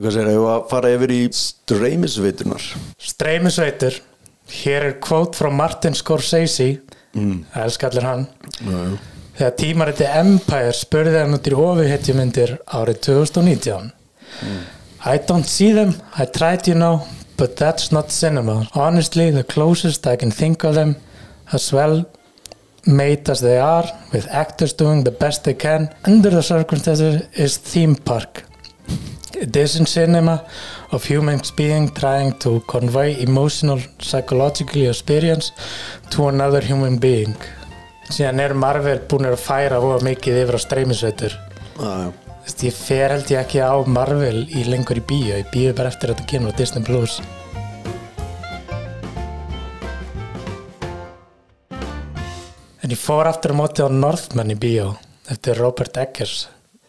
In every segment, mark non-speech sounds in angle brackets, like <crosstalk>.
Hvað sér, hefur að fara yfir í streymisveitunar Streymisveitur Hér er kvót frá Martin Scorsese. Mm. Elskallir hann. Já, Þegar tímariti Empire spurði hann út í ofuhetjumyndir árið 2019 I don't see them I tried you know But that's not cinema. Honestly the closest I can think of them As well made as they are With actors doing the best they can Under the circumstances is theme park Isn't cinema of humans being trying to convey emotional psychological experience to another human being. Síðan er Marvel búin að færa hóa mikið yfir á streymisveitur. veist, Ég fer held ég ekki á Marvel í lengur í bíó, ég bíu bara eftir að þetta kemur á Disney Plus. En ég fór aftur á móti á Northman í bíó eftir Robert Eggers.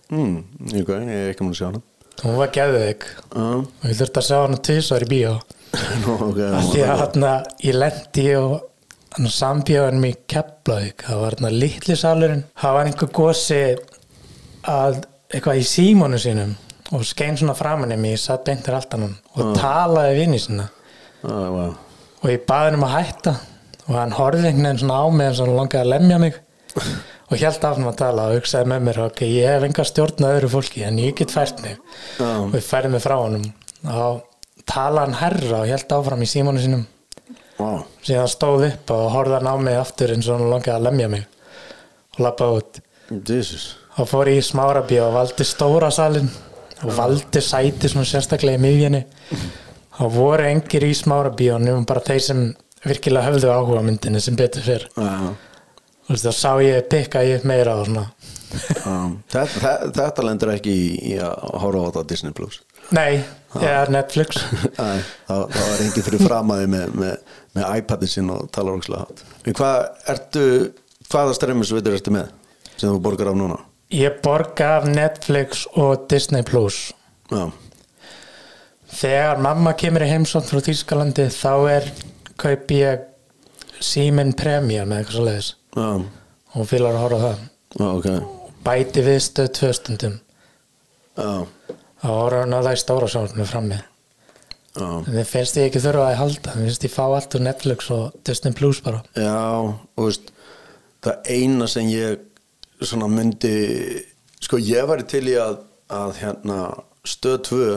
mm, ég, ég er ekki múin að sjá hana Hún var geðveik. Já, og ég þurfti að sjá hana tvisvar í bíó. nú, ok. Af því að hérna, ég lendi og hann sambjöðan mig Keflavík, það var hérna litli salurinn, það var einhver gósi að eitthvað í símónu sínum og skein svona framan í mig, ég satt beintir alltaf hann og talaði vinni sinna Já, já, og ég baði hann um að hætta og hann horfði einhvern veginn svona á mig eins og hann langaði að lemja mig <laughs> og held af hann að tala og hugsaði með mér ok, ég hef enga stjórn að öðru fólki en ég get fært mig. Já. og ég færði mig frá honum. Og talaði hann herra og held áfram í símónu sínum. Vá, síðan stóð upp og horfði hann á mig aftur eins og hann langaði að lemja mig. Og lappaði út. Jesus. Og fór í smárabí og valdi stóra salin og valdi sæti svona sérstaklega í miðjunni. Og voru engir í smárabí og nefnum bara þeir sem virkilega höfðu áhuga myndinni sem betur fyrr Já, og þá sá ég pikka ég meira og svona. Já. Þetta, þetta, lendur ekki í, í að horfa á þetta á Disney Plus. Nei, ég <laughs> er Netflix. Æ, það, það var engin fyrir framaði með, með, með iPadin sinn og En hvað ertu, hvaða streymisveitur ertu með sem þú borgar af núna? ég borga af Netflix og Disney Plus. Já, Þegar mamma kemur í heimsókn frá Þýskalandi þá er kaup ég Siemens Premium eða eitthvað svo leiðis og hún fýlar að horfa það. Já, ok. Bæti við stöð tvö stundum. Já, þá horfa hann á það í stóra sjónum frammi. Þið finnst ég ekki þurfa að halda. Þið finnst ég fá allt úr Netflix og Disney Plus bara. Já og veist það eina sem ég svona myndi sko ég væri til í að, að hérna stöð 2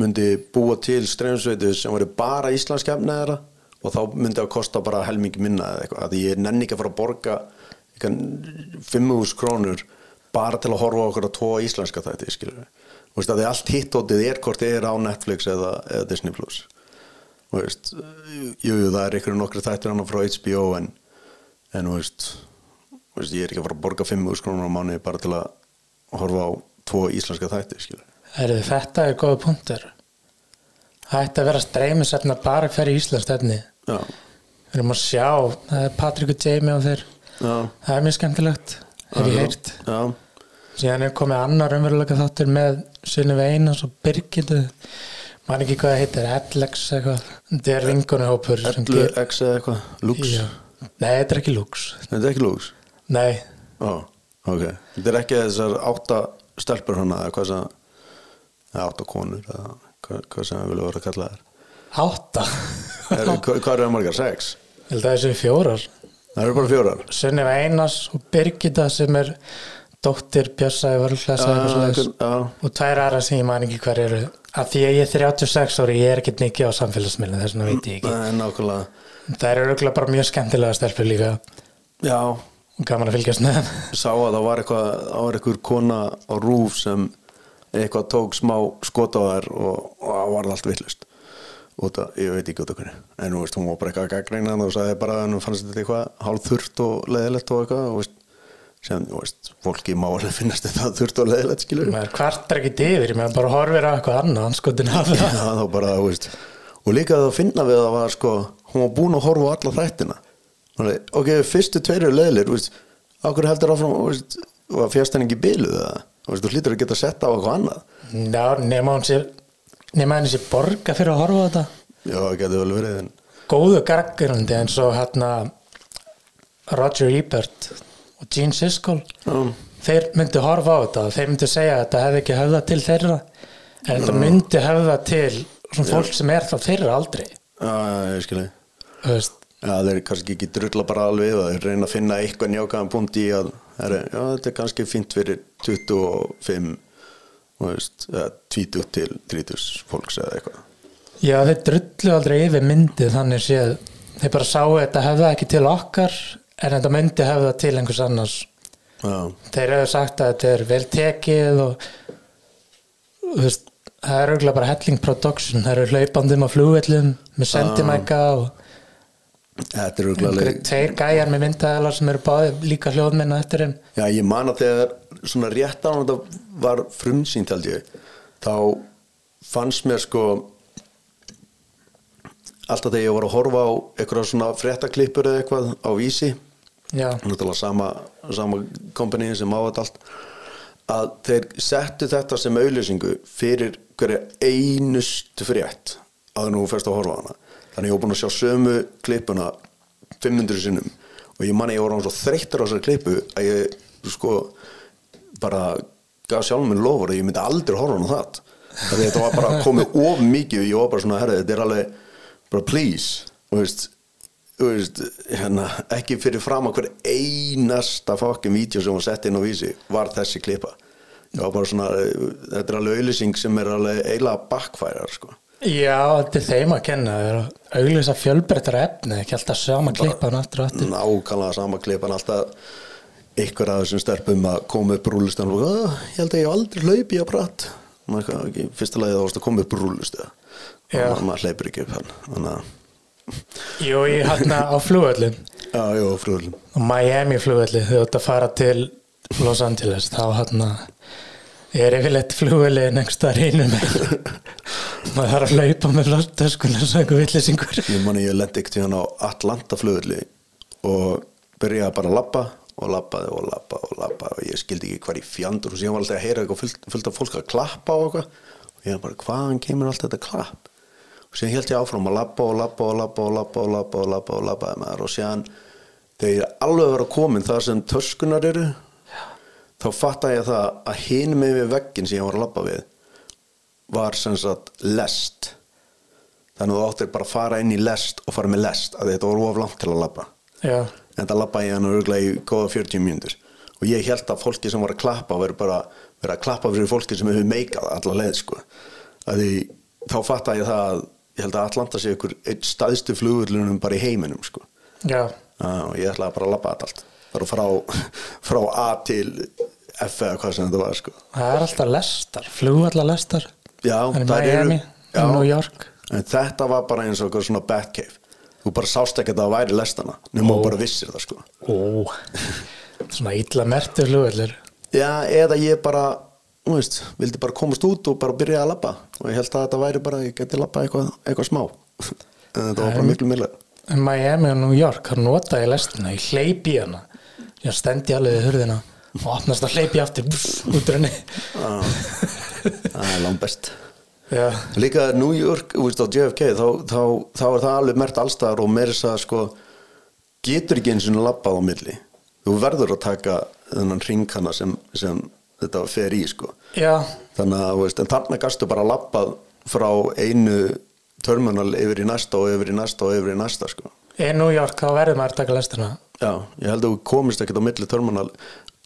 myndi búa til streymisveitur sem væri bara íslenskefni þeirra og þá myndi það kosta bara helmingi minna eða eitthvað, að ég nenni ekki að fara að borga 5.000 krónur bara til að horfa okkur að tvo íslenska þætti skilur við, Þú veist að því allt hittótið er hvort þið er á Netflix eða, eða Disney Plus. Þú veist, jú, jú, það er ykkur nokkru þættir annað frá HBO en, en þú veist, veist, ég er ekki að fara að borga 5.000 krónur á mánuði bara til að horfa á tvo íslenska þætti skilur við. Þetta er góða punktur. Það ætti að vera streymisefna bara hverju Íslands stefni Já, Við erum að sjá, það er Patrik og Jamie og þeir já, Það er mjög skemmtilegt, hef ég heyrt. Síðan er komið annar umveruleika þáttur með Sunnive Einars og Birgitu. Man ekki hvað það heitir, Alex eitthvað. Þetta er vingunuhópur sem Ellu ger- X eða eitthvað, Lux. Nei, þetta er ekki Lux. Þetta er ekki Lux? Nei, Já, ok. Þetta er ekki þessar átta stelpur hana eða hvað sem átta konur eða hvað, sem við viljum vera að kalla þær átta. Er, <laughs> hvað, eru það margar? Sex? Ég held að þessu fjórar. Það eru bara fjórar. Sunnive Einars og Birgitta sem er dóttir vörlklasa Já, já, og tvær aðra sem ég man ekki hver eru. Af því að ég er 36 ári, ég er ekkert mikið á samfélagsmiðlum, þess vegna veit ég ekki. Nei, það eru auðvitað bara mjög skemmtilega stelpur líka. Já, og gaman að fylgjast með sá að það var eitthvað það var eitthvað kona á rúf sem eitthvað tók smá skot á þær og það var allt villust út af, ég veit ekki út hverju. En veist, hún var bara eitthvað að gaggreina og sagði bara að hún fannst þetta eitthvað hálf þurrt og leðilegt og eitthvað og veist, sem, þú veist, fólki má alveg finnast þetta þurrt og leðilegt skilur maður kvartar ekki yfir, maður bara horfir á eitthvað annað anskotin af það <laughs> þá bara, veist. Og líka að finna við það var sko hún var búin að horfa á alla Þannig, ok, fyrstu tveir eru leðilir ákveður heldur áfram henni ekki bíluð það þú hlýtur að geta sett á eitthvað annað. Já, nema henni sér borga fyrir að horfa á þetta. Já, það getur vel verið en góðu gargirandi eins og hérna Roger Ebert og Gene Siskel. Já, þeir myndu horfa á þetta. Þeir myndu segja að þetta hefði ekki höfða til þeirra. En þetta myndi hefða til svona fólk sem er þá þeirra aldrei. Já, ég skilji. Þú veist, Já, þeir kannski ekki drulla bara alveg og þeir reyna að finna eitthvað njákaðan punkt í að er, já, þetta er kannski fínt fyrir 25 20 til 30 fólks eða eitthvað. Já þeir drullu aldrei yfir myndið þannig séð. Þeir bara sáu þetta hefða ekki til okkar en þetta myndi hefða til einhvers annars. Já, þeir hefur sagt að þetta er vel tekið og veist, það er auðvitað bara helling production, það eru hlaupandum á flugvellum með sendimæka og þetta er einhverju auðvitað tveir gæjar með myndaðalar sem eru báði líka hljóðminna eftir þeim. Já, ég man að þegar svona rétt á þetta var frumsýnt held ég þá fannst mér sko alltaf þegar ég var að horfa á eitthvað svona fréttaklippur eða eitthvað á vísi já, náttúrulega sama, sama kompani sem á þetta allt að þeir settu þetta sem auðlýsingu fyrir hverja einustu frétt að nú fyrst að horfa á hana þannig ég var búin að sjá sömu klippuna 500 sinnum. Og ég man að ég var án svo þreyttur á þessari klippu að ég sko bara gaf sjálfum minn lofur að ég myndi aldrei horfa á hana það Þegar þetta var bara komið of mikið og ég var bara svona, herri, þetta er alveg bara please, þú veist veist, hérna, ekki fyrir fram að hver einasta fokkin vídeo sem var sett inn á vísi var þessi klippa. Ég var svona, þetta er alveg auðlýsing sem er alveg eiginlega bakkfærar sko. Já, þetta er þeim að kenna þeir eru að auglýsa fjölbreyttar efni ekki alltaf sama klippan og aftur. nákvæmlega sama klippan alltaf ykkur af þessum stelpum að koma upp rúlustan og "Ah, ég held að ég aldrei hlaupi á pratt. Fyrsta lagi þá varst að koma upp rúlustu og maður hleypur ekki upp hann að, <laughs> jú, ég hérna á flugvellin já, já, frúlum og Miami flugvelli þau átt að fara til Los Angeles þá hérna er yfirleitt flugvelli nengst að maður þarf að laupa með flottöskuna svo einhver villisingur ég manni ég lendi ekkert í hann á Atlanta flugulli og byrjaði bara að labba og labbaði og labbaði og labbaði og ég skildi ekki hvar í fjandur og síðan var alltaf að heyra eitthvað fullt, fullt af fólk að klappa og eitthvað. Og ég var bara hvaðan kemur allt þetta klapp? Og síðan held ég áfram að labba og labba og labba og labba og labba og labba og labbaði með þar og síðan þegar ég alveg var að komin þar sem töskunar eru þá fattaði ég það að hinn með við veggin sem ég var að labba við var sem sagt lest. Þannig að þú áttir bara að fara inn í lest og fara með lest að þetta voru of langt til að labba. Já, en það labba ég hann örgulega í góða 40 mínútur. Og ég held að fólki sem var að klappa veri bara verið að klappa fyrir fólki sem hefur meikað alla leið sko. Því þá fatta ég það að ég held að Atlanta sé ykkur einn staðstu flugullunum bara í heiminum sko. Já, ah, og ég ætlaði bara að þetta allt bara frá, <laughs> frá A til F eða hvað sem þetta var sko. Það er alltaf lestar flugvallar lestar já, það er Miami, já, New York. En þetta var bara eins og eitthvað svona Batcave þú bara sást ekki að það væri lestana nema þú bara vissir það sko. Ó, svona illa mertu flugvallir já, eða ég bara þú veist, vildi bara komast út og bara byrja að labba. Og ég held að þetta væri bara ég geti labba eitthvað, eitthvað smá. <laughs> En þetta var bara miklu milla en Miami og New York, það nota ég lestina ég hleypi hana. Ég stendi alveg í hurðina og opnast að hleypi aftur búss, <laughs> út úr henni það er já, líka New York, þú veist á JFK þá, þá, þá er það alveg mert allstaðar og meira þess að sko getur ekki eins og labbað á milli. Þú verður að taka þennan ringkana sem, sem þetta fer í sko. Já, þannig að veist, þarna gastu bara labbað frá einu terminal yfir í næsta og yfir í næsta og yfir í næsta sko. Í New York þá verður maður að taka lestina. Já, ég held að þú komist ekkert á milli terminal.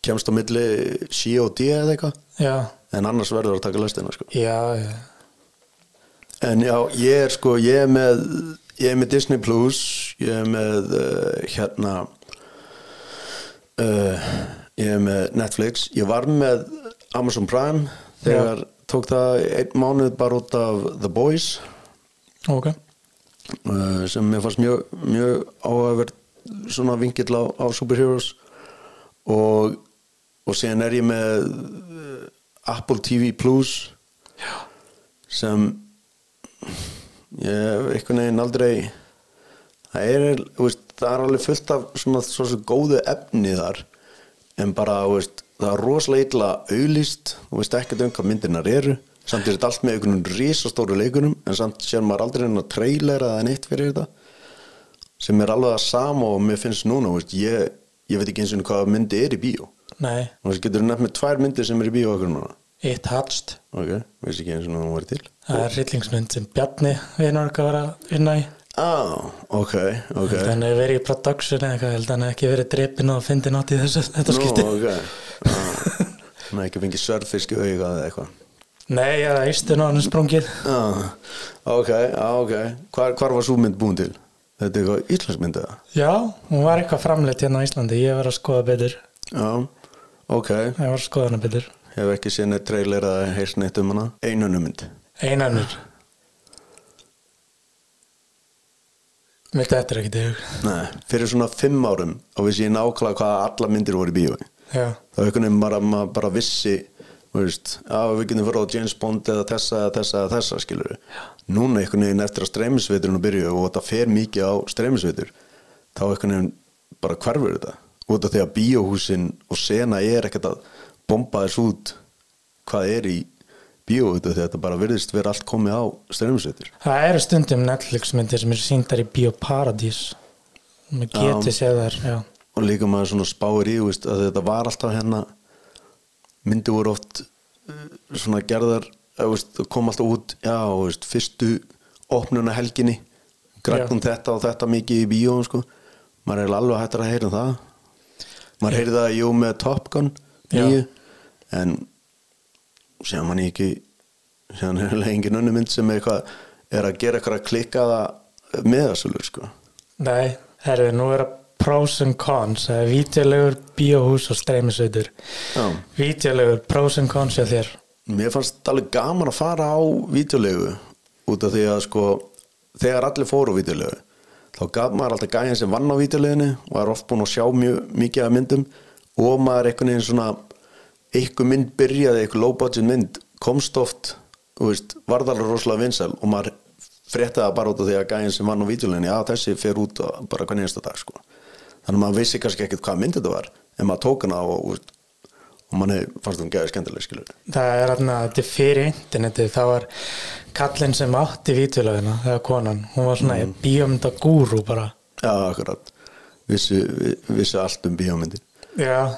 Kemst á milli C og D eða eitthvað. Já, en annars verður að taka lestina sko. Já, já. En já, ég er sko, ég er með ég er með Disney Plus ég er með uh, hérna uh, ég er með Netflix. Ég var með Amazon Prime þegar tók það einn mánuð bara út af The Boys. Ok, uh, sem mér fannst mjög, mjög áhugaverð svona vingill á, á superheroes. Og og síðan er ég með Apple TV Plus já, sem ég hef einhvern veginn aldrei það er, veist, það er alveg fullt af svona, svona, svona góðu efni þar en bara, veist, það er rosalega illa auðlýst, þú veist ekkert um hvað myndirnar eru, samt er þetta allt með einhvern risastóru leikunum, en samt sér maður aldrei hennar trailer eða neitt fyrir þetta sem er alveg að sama og mér finnst núna, veist, ég, ég veit ekki eins og hvað myndi er í bíó nei. Þú veist, getur nefnt með tvær myndir sem er í bíó okkur núna? It Hatched ok, veist ekki eins og hún var til. Það er rillingsmynd sem Bjarni vinur okkar var að vinna í. Ah, ok, ok. Þannig að verið í production eða eitthvað held hann ekki verið drepin og fyndi nátt í þessu þetta Nú, skipti. ok. <laughs> Ah, hann er ekki fengið sörfisk í auga eða eitthvað. Nei, það er ístun á hann sprungið. Ah, ok, ah, ok. Hvar, hvar var svo mynd búin til? þetta er eitthvað íslensk mynd eða? já, hún var eitthvað framleitt hérna á Íslandi ég var að skoða betur. Já, ok. Ég var að skoða hana betur hef ekki séð neitt trailer eða heyrst neitt um hana. Einunum mynd einanur Mér er ekki deg Nei, fyrir svona fimm árum og vissi ég nákvæmlega hvað alla myndir voru í bíói. Já, þá einhvern veginn bara, bara vissi að við getum fyrir á James Bond eða þessa, þessa, þessa skilur núna einhvern veginn eftir að streymisveiturinn byrju og þetta fer mikið á streymisveitur þá einhvern veginn bara hverfur þetta út af því að bíóhúsin og sena er ekkert að bomba þess út hvað er í bíóhútu að þetta bara virðist vera allt komið á streymisveitur það eru stundum Netflix myndir sem er síndar í Bíóparadís. Mér Já. geti séð þar Já, og líka maður svona spáir í veist, að þetta var alltaf hérna myndi voru oft uh, svona gerðar að, veist, kom alltaf út já, veist, fyrstu opnuna helginni græknum þetta og þetta mikið í bíó sko. maður er alveg hættur að heyra um það maður heyri það jú með Top Gun nýju en séðan mann ekki séðan er heila engin önnu mynd sem er, eitthvað, er að gera eitthvað að klikka það með þessu sko. Nei, herri, nú er að pros and cons það er vítjulegur bíóhús og streymisveitur. Vítjulegur pros and cons hjá þér. Mér fannst alveg gaman að fara á vídeolegu út af því að sko þegar allir fóru á vídeolegu þá gaf maður alltaf gæðin sem vann á vídeoleginu og er oft búin að sjá mjög mikið af myndum og maður einhvern veginn svona eitthvað mynd byrjaði, eitthvað low budget mynd komst oft, þú veist, varð alveg rosalega vinsæl og maður fréttaði það bara út af því að gæðin sem vann á vídeoleginu já þessi fer út bara hvernig einsta dag sko. þannig að maður vissi kannski ekkert hvað mynd þetta var en maður tók hana og, og, og manni fannst hún gæði skemmtileg skilur Það er er fyrir interneti þá var kallinn sem átti vítjulegina þegar konan, hún var svona mm. bíómynda gúrú bara. Já, akkurat. Vissi, vi- vissi allt um bíómyndir. Já,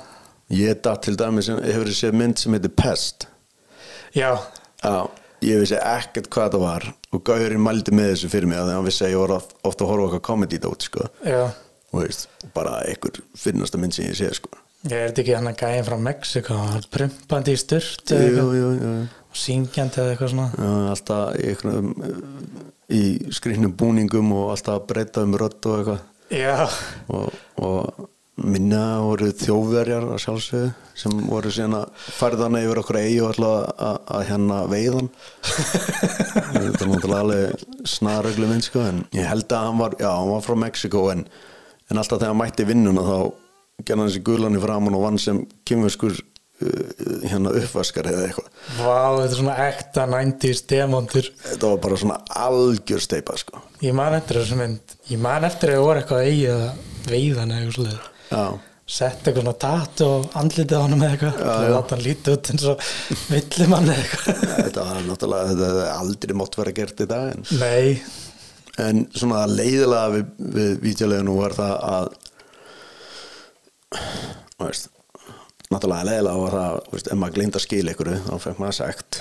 Ég datt til dæmis sem hefur séð mynd sem heitir Pest? Já, Já, ég vissi ekkert hvað það var og Gaurinn mældi með þessu fyrir mig að hann vissi að ég var oft, ofta að horfa okkar komedi dót sko. já. Og veist, bara einhver finnasta mynd sem ég sé sko. Ég er þetta ekki hann að gæja frá Mexiko hann prumpandi í sturt jú, jú, jú, syngjandi eða eitthvað svona? Alltaf í, einhvernum, í skrýnum búningum og alltaf breyta um rödd og eitthvað. Og, og minna voru þjóðverjar að sjálfsögðu sem voru síðan að færðana yfir okkur eigi og alltaf að, að hérna veiðan <laughs> þetta er náttúrulega alveg snarreglu minn sko en ég held að hann var, já hann var frá Mexiko en, en alltaf þegar hann mætti vinnuna þá gerði hann sér guðlan í framann og vann sem kymverskur hérna uppvaskar eða eitthvað. Vá, þetta er svona ekta 90s demontur. Þetta var bara svona algjör steipa sko. Ég man eftir þessu mynd. Ég man eftir að það voru eitthvað eigi að veiðan eða eitthvað svolítið Sett eitthvað svona tatu og andlitið á honum eða eitthvað. Að láta hann lítið út eins og villimann eða eitthvað. Þetta var náttúrulega þetta hefði aldrei mátt vera gert í dag en Nei, En svona leiðilega við, við vítjuleginu var það að náttúrulega leiðilega var það veist, ef maður gleymd að skila ykkur þá fekk maður sagt.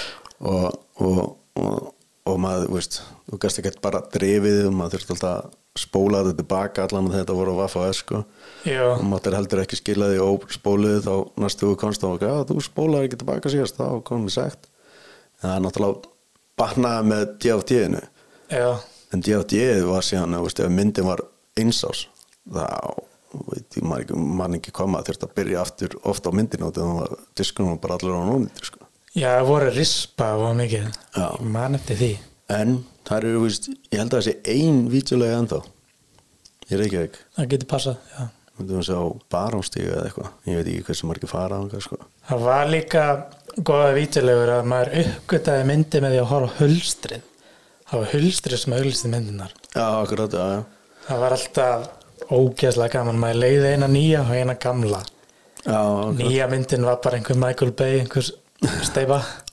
<laughs> Og, og, og, og maður veist, þú gæst ekki bara drifið og maður þurfti alltaf að spóla þetta tilbaka allan þetta voru að vaffa sko. Já, og maður heldur ekki skila því óspóluð þá næstu þú komst og já, þú spólaði ekki tilbaka síðast þá komum við sagt. En það er náttúrulega bannaði með já. En DFT var síðan veist, ef myndin var einsás þá maður ekki, koma þurfti að byrja aftur ofta á myndinu að diskunum var bara allir á nónýttir sko. Já, það voru rispa og mikið. Já. Ég man eftir því. En það eru, þú veist, ég held að það sé ein vítjulega ennþá ég er ekki ekki Það getur passað, já. Myndum við sjá barónstíga eða eitthvað? Ég veit ekki hversu margir fara á eitthvað sko. Það var líka góða vítilegur að maður uppgötaði myndi með því að horfa á hulstrið Það var hulstrið sem auðlisti myndinar já, akkurat, já, já. Það var alltaf ógeðslega gaman maður leiði eina nýja og eina gamla Já. Nýja myndin var bara einhver Michael Bay einhver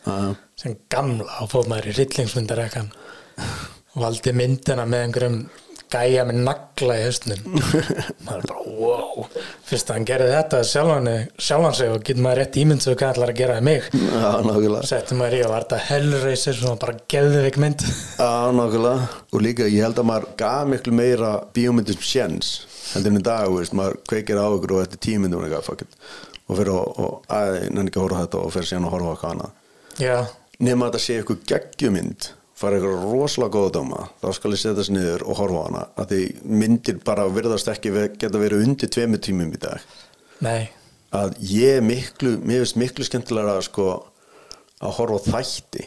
já. sem gamla og fóð maður í rillingsmyndarekkan og valdi myndina með einhverjum gæja með nagla í hausnum. <laughs> Maður er bara wow. Fyrst að hann gerði þetta sjálfan, sjálfan sig og getur maður rétt ímynd sem hvað ætlar að gera mig. Nákvæmlega. Settum maður í að var þetta hellreisir svona bara geðveik mynd. Já, nákvæmlega. Og líka ég held að maður gaf miklu meira bíómyndum sjens heldur en í dag, veist, maður kveikir á ykkur og og eitthvað fuck it, og fyrir og, og að, nenni ekki að horfa þetta og fyrir síðan að horfa á eitthvað annað. Já, nema að þetta sé ykkur geggjumynd fara ykkur rosalega góða dóma þá skal ég setja þessi niður og horfa á hana að því myndir bara virðast ekki geta verið undir tveimu tímum í dag. Nei. Að ég er miklu, mér finnst miklu skemmtilega sko að horfa á þætti.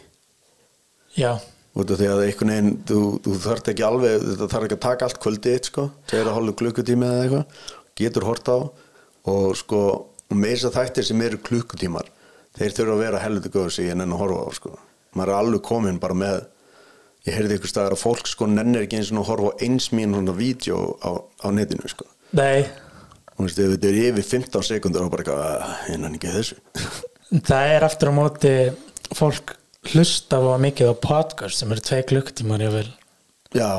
Já, út af því að einhvern veginn þú, þú þarf ekki alveg, þetta þarf ekki að taka allt kvöldið eitt sko, tveir að hálfu klukkutími eða eitthvað, getur hort á. Og sko, og með þess að þættir sem eru klukkutímar, þeir þurfa að vera helviti góð sig en enn að horfa á sko. Maður er alveg komin bara með ég heyrði ykkur staðar að fólk sko nennir ekki eins og horfa á eins mín svona vídeo á, á netinu sko. Nei. Og veist, ef þetta er yfir 15 sekundur og bara eitthvað, "Ah, ég nenni ekki þessu. <laughs> Það er aftur á móti fólk hlusta á mikið á podcast sem eru tvei klukktímar ég vil já,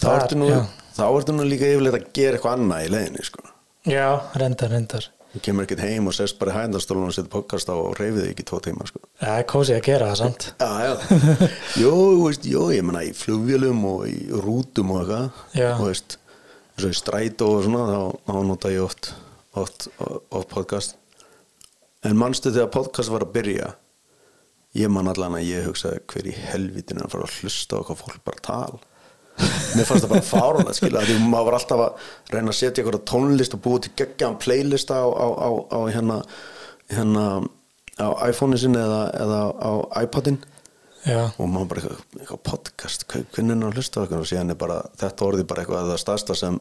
þá ertu nú já. þá ertu nú líka yfirleitt að gera eitthvað annað í leiðinni sko. Já, reyndar, reyndar þú kemur ekkert heim og sest bara í hændastólun og setur podcast á og reyfið þig ekki tvo tíma sko. það er kósið að gera það samt. Já, já, <laughs> jú, veist, jú, ég menna í flugvélum og í rútum og eitthvað og veist, eins og í strætó og svona, þá, þá nota ég oft, oft, oft podcast. En manstu þegar podcast var að byrja? Ég man allan að ég hugsaði hver í helvitinu að fara að hlusta á hvað fólk bara tal mér fannst það bara fárunlega skilja því maður var alltaf að reyna að setja eitthvað tónlist og búið til geggjaðan playlista á, á, á, á hérna, hérna á iPhone-in sinni eða, eða á iPadin já, og maður bara eitthvað, eitthvað podcast hver- hvernig er það að hlusta eitthvað? Og síðan er bara þetta orðið bara eitthvað það staðsta sem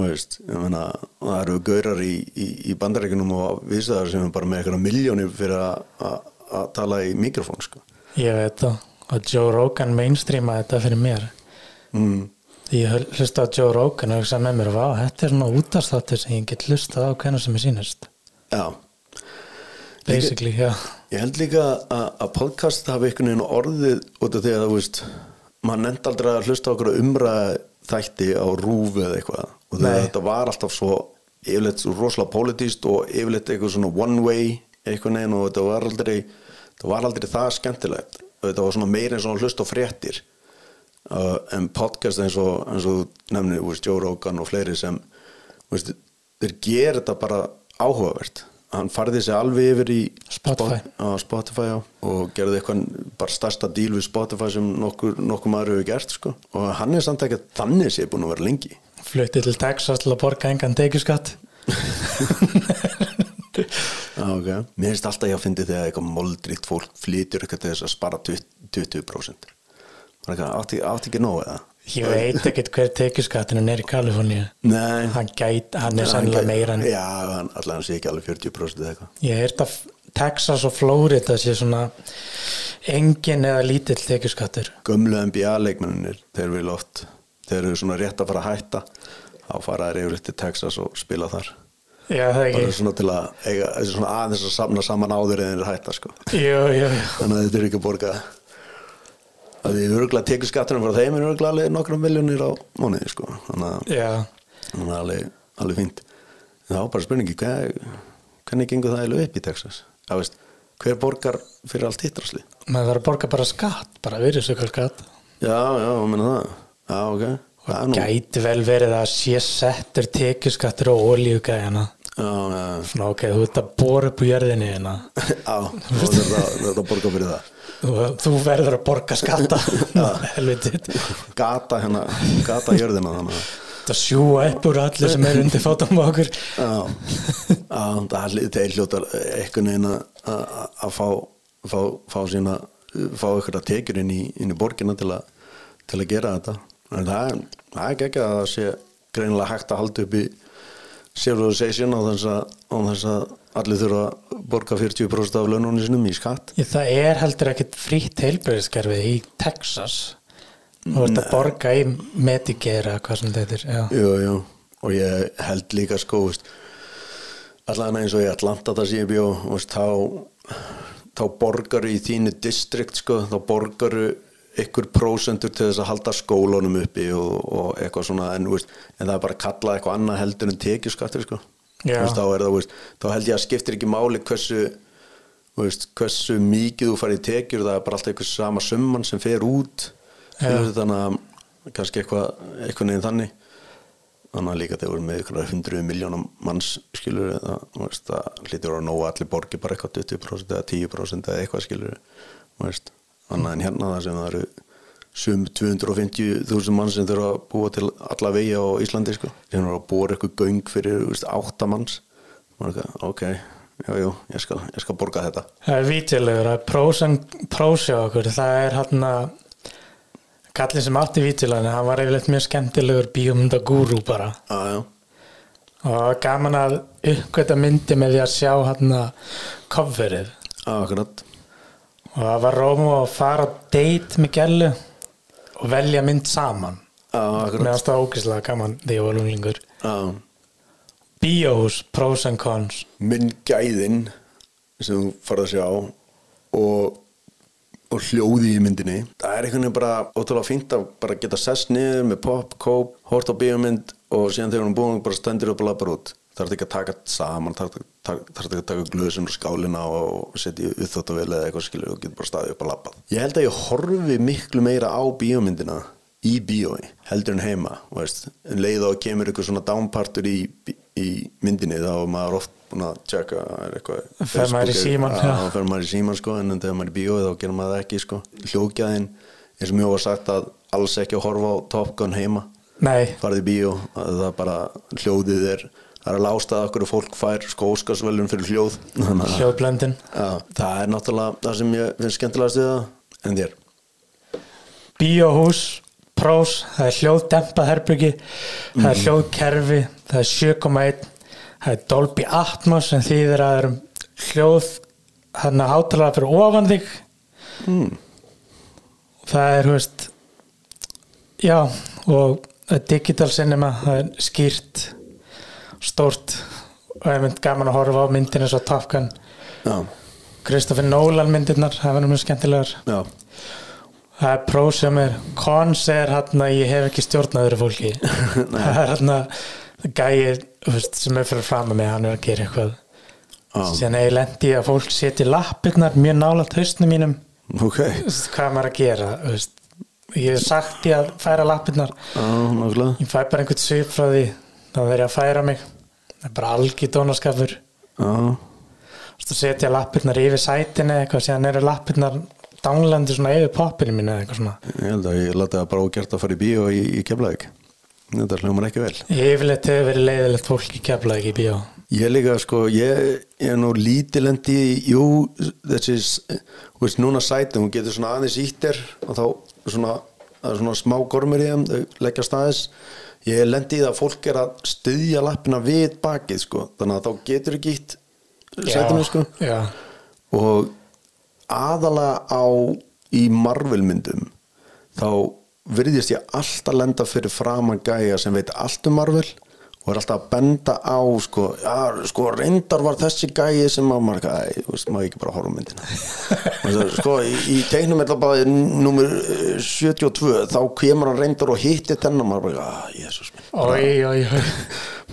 veist, ég meina það eru gaurar í, í, í bandaríkunum og viðstæðar sem er bara með eitthvað miljónir fyrir að- að að tala í mikrofón sko. Ég veit það. Og Joe Rogan mainstreama þetta fyrir mér mm. ég hlusta á Joe Rogan og hugsa með mér þetta er svona útastáttur sem ég get hlusta á hvernig sem ég sýnist. Já, basically, já, Ég held líka að, podcast hafi einhvern veginn orðið út af því að þú veist maður nefndi aldrei að hlusta okkur umræða þætti á rúfi eða eitthvað. Og þegar Nei. þetta var alltaf svo yfirleitt svo rosalega politíst og yfirleitt eitthvað svona one way eitthvað neginn og þetta var aldrei þetta var aldrei það skemmtilegt. Og þetta var svona meira eins og að hlusta á fréttir uh, en podcast eins og, eins og þú veist, Joe Rogan og fleiri sem veist, þeir gera þetta bara áhugavert hann farði sig alveg yfir í Spotify. Spot- á Spotify já, og gerði eitthvað bara stærsta díl við Spotify sem nokkur, nokkur maður hefur gert sko. og hann er samt ekki að þannig sé búin að vera lengi flutti til Texas til að borga engan tekjuskatt Já, <laughs> okay. mér finnst alltaf ég að fyndi þegar eitthvað moldríkt fólk flytur eitthvað til þess að spara 20%, 20%. Það átti, ekki nóg eða? Ég veit ekkert hver tekjuskattinu er í Kaliforníu. Nei. Hann, gæt, hann er Hann sannlega meira en Já, hann, hann sé ekki alveg 40% eða eitthvað. Ég heyrt að Texas og Florida sé svona engin eða lítill tekjuskattur. Gömlu NBA leikmennir, þeir vil oft þeir eru svona rétt að fara að hætta. Þá fara þeir yfirleitt til Texas og spila þar. Já, það bara ekki svona til að eiga, svona aðeins að samna saman áður en þeir hætta sko. jú, jú, þannig að þetta er ekki að borga að því örgulega tekur skattunum frá þeim er örgulega alveg nokkrum miljónir á mánuði sko. þannig að já, þannig að alveg, alveg fínt. En þá bara spurningi hver, hvernig gengur það eiginlega upp í Texas? Já, veist, hver borgar fyrir allt hittrasli maður þarf að borga bara skatt bara virðisökar skatt já, já, menna það. Já, ok. Það er nú já, gæti vel verið að sé settur tekjuskattur og olíugæðina já, svona ok, þú ert að bóra upp úr jörðinni hérna. <laughs> Já þú að, verður að borga fyrir það þú, verður að borga skatta. <laughs> Helvitið gata hérna, gata jörðina það sjúa upp úr allir sem er undir fátum okkur. Það er hljótar einhvern veginn að- fá, fá, fá sína fá ykkur að tekjur inn í, í borgina til, til að gera þetta. En það er, það er ekki að það sé greinilega hægt að halda upp í civilization á þess að, á þess að allir þurfa að borga 40% af laununni sinum í skatt Ég, það er heldur ekkit frítt heilbreyðiskerfið í Texas þú ert að borga í Medicare hvað sem þetta er já. Jú, jú, og ég held líka sko, allan eins og í Atlanta það sé ég bjó, þá, þá borgaru í þínu distrikt, sko, þá borgaru ykkur prósentur til þess að halda skólunum uppi og, og eitthvað svona en, veist, en það er bara að kalla eitthvað annað heldur en tekjuskattur sko. Veist, þá, það, veist, þá held ég að skiptir ekki máli hversu veist, hversu mikið þú farið í tekjur það er bara alltaf eitthvað sama summan sem fer út veist, þannig að kannski eitthvað, eitthvað neginn þannig. Þannig að líka þegar voru með ykkur hundruð miljónum manns skilur það, þú veist, það hlýtur að nóga allir borgi bara eitthvað 20% eða 10% eða eitthvað skilur annað en hérna það sem það eru sum 250.000 mann sem þurfa að búa til alla vegi á Íslandi sko, sem eru að búa eitthvað göng fyrir veist, 8 manns. Maður eitthvað, ok, já, jú, ég skal, ég skal borga þetta. Það er vítilegur, það er prós en prós hjá okkur, það er hann að kallin sem átti vítilegur hann var yfirleitt mjög skemmtilegur bíómynda gúrú bara. Já, já, og var gaman að uppgöta myndi með því að sjá hann að já, akkurat. Og það var rómu að fara á date með gælu og velja mynd saman. Meðan það ógislega gaman því ég var lunglingur Já, Bíóhús, pros and cons. Minn gæðin sem þú farið að sjá og, og hljóði í myndinni. Það er einhvern veginn bara ótrúlega fínt að bara geta sest niður með pop, kóp, hort á bíómynd og síðan þegar hún er búin bara stendur upp og lappar út er ekki að taka saman er ekki að taka glöðsum og skálina og setja upp þetta vel eða eitthvað skilur og getur bara staðið upp og lappað ég held að ég horfi miklu meira á bíómyndina í bíói heldur en heima veist. en leið og kemur eitthvað svona downpartur í, í myndinni þá er maður oft búin að tjekka er eitthvað Fer maður í þá fer maður í síman sko en þegar maður er í bíói þá gerir maður það ekki sko. Hljókjaðin eins og mjög var sagt að alls ekki að horfa á Top Gun heima. Nei, farið í bíó að það bara hljóðið er það er að lásta að okkur fólk fær sko óskarsvelun fyrir hljóð. Já, það er náttúrulega það sem ég finnst skemmtilegast við það en þér? Bíóhús, prós, það er hljóðdempað herbyggi, það er hljóðkerfi, það er 7,1, það er Dolby Atmos sem þýðir að það er hljóð hann að hátalega fyrir ofan þig. mm. Það er, veist, já, og digital cinema, það er skýrt, stórt og ég mynd gaman að horfa á myndin eins og Top Gun. Kristoffer Nolan myndirnar, það verður mjög skemmtilegar. já, Það er pró sem er kons er hann að ég hef ekki stjórnað öðru fólki. <laughs> Það er hann að gæi þú veist, sem er fyrir fram að mig hann er að gera eitthvað. Síðan er ég lendi að fólk setja lappirnar mjög nálægt haustnum mínum. Ok. Þú veist, hvað maður að gera veist. ég hef sagt ég að færa lappirnar. Nákvæmlega. Ég fæ bara einhvern svip frá því þá verð ég að færa mig. Það er bara algjör dónaskapur. Veist, að setja lappirnar yfir sætinu eða eitthvað síðan eru lappirnar dánlandi svona yfir poppinu mínu eða eitthvað svona. Ég held að ég lati það bara ógert að fara í bíó í, í Keflavík. Þetta hljómar ekki vel. Yfirleitt hefur verið leiðilegt fólk í kefla ekki í bíó. Ég líka sko, ég, ég er nú lítilendi jú, þessi þú veist, núna sæti, hún getur svona aðeins ítter og þá svona það er svona smá gormur í þeim, þau leggja staðis ég lendi í það að fólk er að styðja lappina við bakið sko, þannig að þá getur ekki ítt sætinu sko. Já, og aðalega á í Marvel myndum þá virðist ég alltaf lenda fyrir framan gæja sem veit allt um Marvel og er alltaf að benda á sko, já, sko reyndar var þessi gæji sem að maður, æ, þú veist, maður ekki bara horfa myndina? <laughs> Það, sko, í, í teiknum er það bara nummer eh, 72, þá kemur hann reyndar og hittir þennan, maður bara, jésus minn. Oi, oi, oi.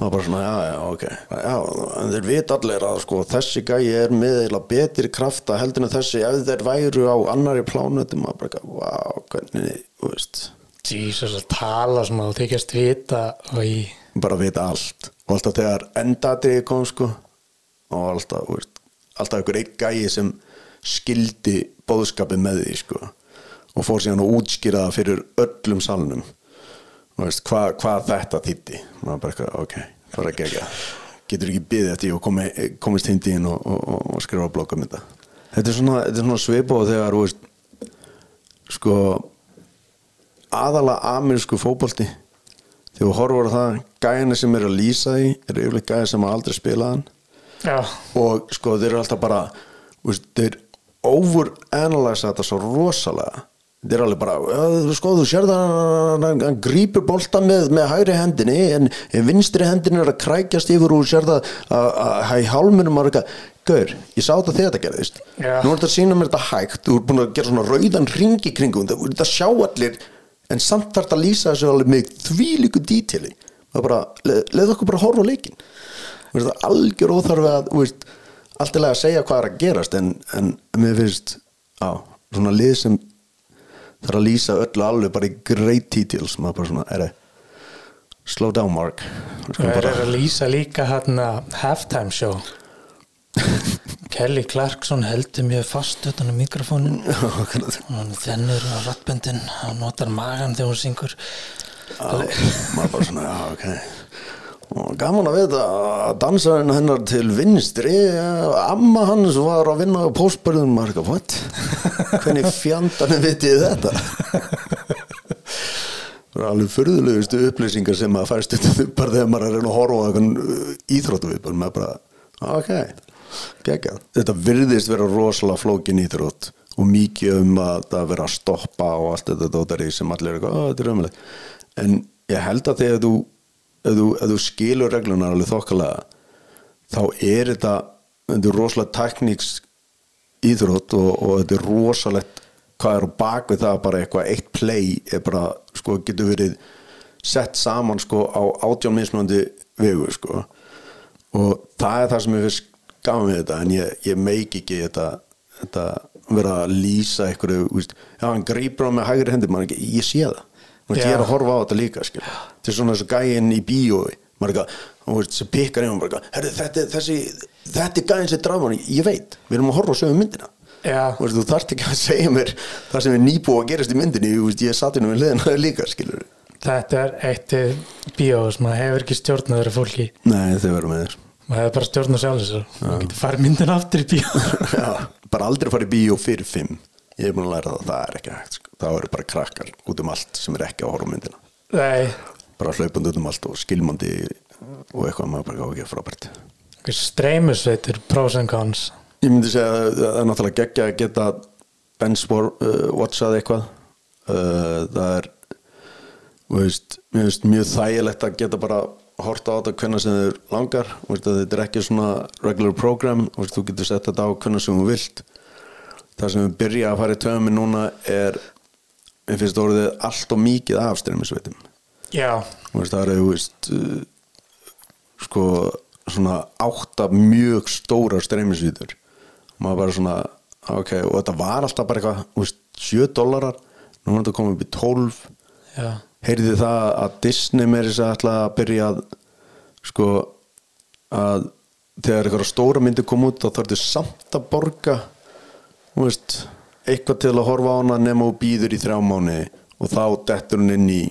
maður bara svona, já, já, ok. Já, en þeir vita allir að sko, þessi gæi er með eiginlega betri krafta heldur en þessi, ef þeir væru á annari plánutum, maður bara, wow, hvernig þú veist, Jesus að tala svona og þykjast vita og í, bara vita allt. Og alltaf þegar endatriði kom sko, og alltaf, veist alltaf einhver einn gæi sem skildi bóðskapið með því sko, og fór síðan að útskýra það fyrir öllum salnum. Þú veist, hvað, hvað þetta þýtti maður bara eitthvað, ok, það var að gegja. Getur ekki byðið eftir og komi, komist hindi inn og, og, og, og skrifa blogg um þetta. Þetta er svona, svona svipa og þegar, veist sko aðalega amerísku fótbolti þegar þú horfur á það gæðina sem eru að lýsa því eru yfirleitt gæðina sem aldrei spilað hann. Já, og sko þeir eru alltaf bara veist, þeir overanalysa þetta svo rosalega. Þeir eru alveg bara, "Ö, sko þú sér það hann, hann, grípur bolta með, með hægri hendinni en, vinstri hendinni er að krækjast yfir og sér það að- í hálmunum er eitthvað gaur, ég sá þetta þegar þetta gerðist. Já. nú er þetta að sína mér þetta hægt þú er búin að gera svona rauðan ringi kringum þetta, þetta sjá allir en samt þarf þetta að lýsa þessu alveg með því líku dítili það er bara, le, leið okkur bara horfa leikin það er algjör óþarfi að veist, allt í lagi að segja hvað er að gerast en, en mér finnst á, svona lið sem þarf að lýsa öllu alveg bara í great details maður bara svona, er slow down Mark. Skulum er að lýsa líka hérna halftime show <laughs> Kelly Clarkson heldur mjög fast utan á mikrofónin hann þennur á rattböndin hann notar magan þegar hún syngur. Maður bara svona, já, ok. Og gaman að vita að dansarinn hennar til vinstri amma hans var að vinna á póstbörðum maður eitthvað, what? hvernig fjandarnir vitið þetta? Það er alveg furðulegustu upplýsingar sem að fæst þetta bara þegar maður er að horfa á eitthvað íþróttu bara maður bara, ok geggjað, þetta virðist vera rosalega flókin íþrótt og mikið um að það vera að stoppa og allt þetta dótari sem allir er eitthvað, "Ó, þetta er ömulegt en ég held að þegar þú ef þú, þú skilur reglunar alveg þokkalega þá er þetta þetta er rosalega tekníks íþrótt og, og þetta er rosalegt hvað er á bak við það bara eitthvað eitt play er bara, sko, getur verið sett saman sko á átján mismunandi vegu sko. Og það er það sem ég finnst gaman við þetta en ég, ég meik ekki þetta, þetta vera að lýsa einhverju, víst, já hann grípur á með hægri hendi, ekki, ég sé það. Já. ég er að horfa á þetta líka þetta er svona þessu gæinn í bíói maður og veist, sem pikkar hann eitthvað, "Herðu, þetta, er- þessi, þetta er gæinn sem drafan, ég veit, við erum að horfa á sögum myndina. Já, Þú þarft ekki að segja mér það sem er nýbúið að gerast í myndinni ég satt inn hliðina þér <laughs> líka skilur þetta er eitt bíó sem hefur ekki stjórnað þeirra fólki. Nei þau verður með þér maður hefur bara stjórnað sjálf þessu maður getur farið myndin aftur í bíó. <laughs> Já, bara aldrei farið í bíó fyrir fimm. Ég er búin að læra það, það er ekki hægt sko. það eru bara krakkar út um allt sem er ekki að á myndina. Nei, bara hlaupandi út um allt og skilmandi og eitthvað maður bara ekki frábært. Streymusveitur, pros and cons. Ég myndi segja að það er náttúrulega geggja að geta benchboard uh, watchað eitthvað. Uh, það er veist, finnst mjög þægilegt að geta bara horta á þetta hvernig sem þið langar. Þetta er ekki svona regular program. Þú, getur sett þetta á hvernig sem þú vilt. Það sem við byrja að fara í töfum núna er mér finnst orðið allt og mikið af streymisveitum. Já, það eru þú veist, uh, sko svona átta mjög stórar streymisvítur maður bara svona ok, og þetta var alltaf bara eitthvað þú veist, 7 dólarar nú er þetta komið upp í 12 já, heyrði það að Disney með þess að ætla að byrja að sko að þegar eitthvað stóra myndi kom út þá þarfðu samt að borga veist, eitthvað til að horfa á hana nema og býður í þrjá mánu og þá dettur hún inn í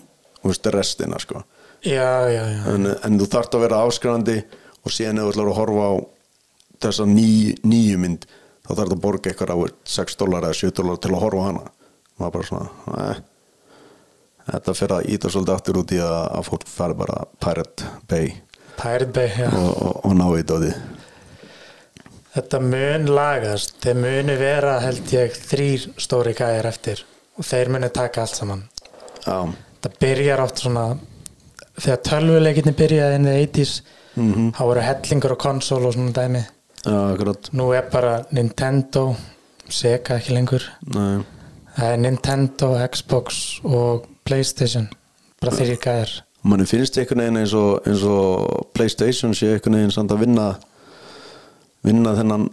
veist, restina sko. Já, já, já. en, en þú þarft að vera áskrandi og síðan ef þú ætlar að horfa á þessa ný, nýju mynd þá þarf að borga eitthvað á 6 dólar eða 7 dólar til að horfa á hana. Maður bara svona eh, þetta fyrir að íta svolítið aftur út í að, að fólk fari bara Pirate Bay Pirate Bay, já og, og, og ná í dóði Þetta mun lagast, þeir muni vera held ég þrýr stóri gæjar eftir og þeir muni taka allt saman. já, Það byrjar oft svona, þegar tölvuleikinni byrjaði inn í 80s, Mhm. þá voru hellingur og konsól og svona dæmi. já, Nú er bara Nintendo, Sega ekki lengur, Nei. það er Nintendo, Xbox og Playstation, bara þrýr gæjar. manni finnst einhvern veginn eins og, eins og Playstation sé einhvern veginn samt að vinna vinna þennan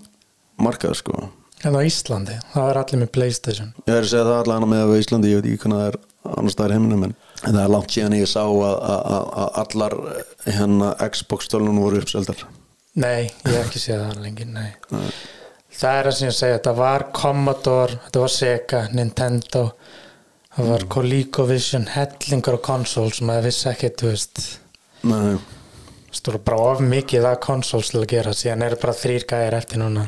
markað sko En á Íslandi, það er allir með Playstation. Ég er að segja það allan með á Íslandi, ég veit ekki hvernig það er annars staðar í heiminum en það er langt síðan ég sá að, að, að allar hérna Xbox stölunum voru uppseldar Nei, ég hef ekki séð það lengi, nei. Það er það sem ég segja, þetta var Commodore, þetta var Sega, Nintendo, það var ColecoVision, hellingur og konsól sem maður vissi ekki, þú veist, Nei, stóra bara of mikið að konsóls til að gera, síðan eru bara þrýr gæjar eftir núna.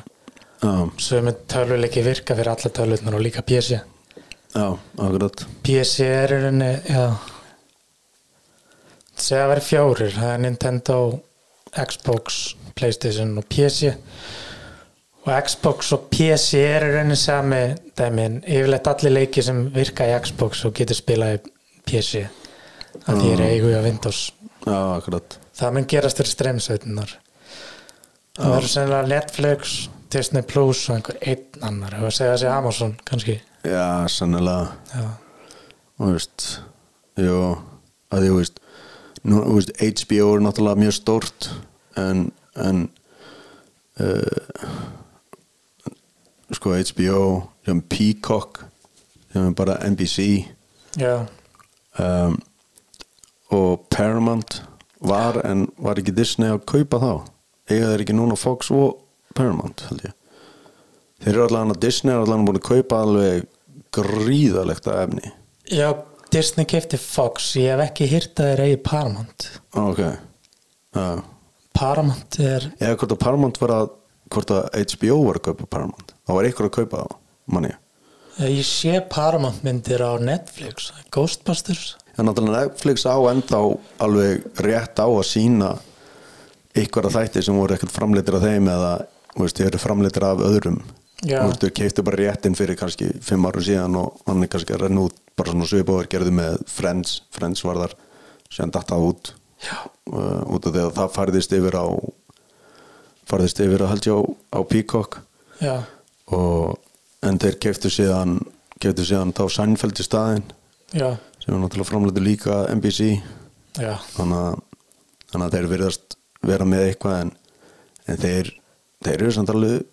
já, Sömu tölvuleiki virka fyrir alla tölvutnar og líka PC. já, akkurat. PC er í rauninni, já, segja að vera fjórir, það er Nintendo, Xbox, Playstation og PC og Xbox og PC er í rauninni sami dæmin, yfirleitt allir leiki sem virka í Xbox og getur spilað í PC að því er eigu á Windows. Já, akkurat. Það mun gerast fyrir streymsveitunar það verður sennilega Netflix Disney Plus og einhver einn annar. Hefur að segja þessi Amazon kannski. Já, sannilega já, og veist jú, að þú veist, nú, þú veist HBO er náttúrulega mjög stórt en, en uh, sko HBO sem Peacock sem er bara NBC já, um, og Paramount var en var ekki Disney að kaupa þá. Eiga þeir ekki núna Fox og Paramount held ég. Þeir eru allan að Disney er allan búin að kaupa alveg gríðalegt að efni. Já Disney kefti Fox, ég hef ekki hýrt að þeir eigi Paramount. Ok. Uh, Paramount er eða hvort að Paramount var að hvort að HBO var að kaupa Paramount þá var einhver að kaupa þá manni ég. Sé Paramount myndir á Netflix Ghostbusters. En náttúrulega Netflix á enda alveg rétt á að sína ykkur að þætti sem voru ekkert framleitir af þeim eða veist, þeir eru framleitir af öðrum. Já. þú keiftu bara réttin fyrir kannski fimm árum síðan og hann er kannski að renna út bara svona svipáður gerðu með Friends. Friends var þar, síðan datt það út. Uh, út af því að það færðist yfir á færðist yfir að held ég á, á Peacock. Já, og en þeir keiftu síðan keiftu síðan þá Sænfeld í staðinn já, sem er náttúrulega framleitur líka NBC já. Þannig að, þeir virðast vera með eitthvað en, en þeir, þeir eru samt alveg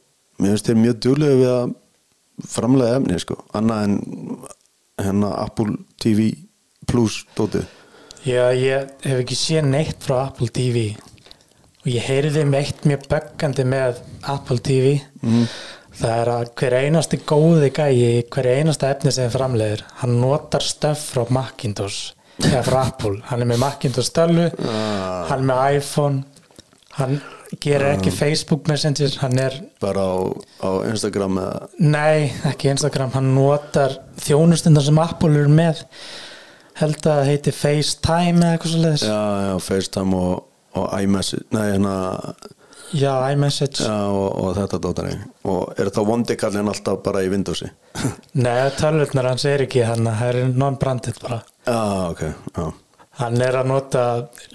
mér finnst þeir mjög djúlega við að framlega efni sko, annað en hérna Apple TV Plus dótið Já, ég hef ekki séð neitt frá Apple TV og ég heyrði um eitt mjög böggandi með Apple TV Mhm. Það er að hver einasti góði gæi hver einasta efni sem framleiðir hann notar stöf frá Macintosh. Eða frá Apple, hann er með Macintosh stölu, Ah. hann er með iPhone hann gerir ekki Facebook Messenger, hann er bara á, á Instagram eða? Nei, ekki Instagram, hann notar þjónustundar sem Apple eru með. Held að það heiti FaceTime eða eitthvað svo leiðis já, já, FaceTime og, og iMessage nei, hérna Já, iMessage og, og þetta dótari og er það vondikallin alltaf bara í Windowsi? <laughs> Nei, tölvurnar hans er ekki hann það er non-branded bara. Já, ok, já. Hann er að nota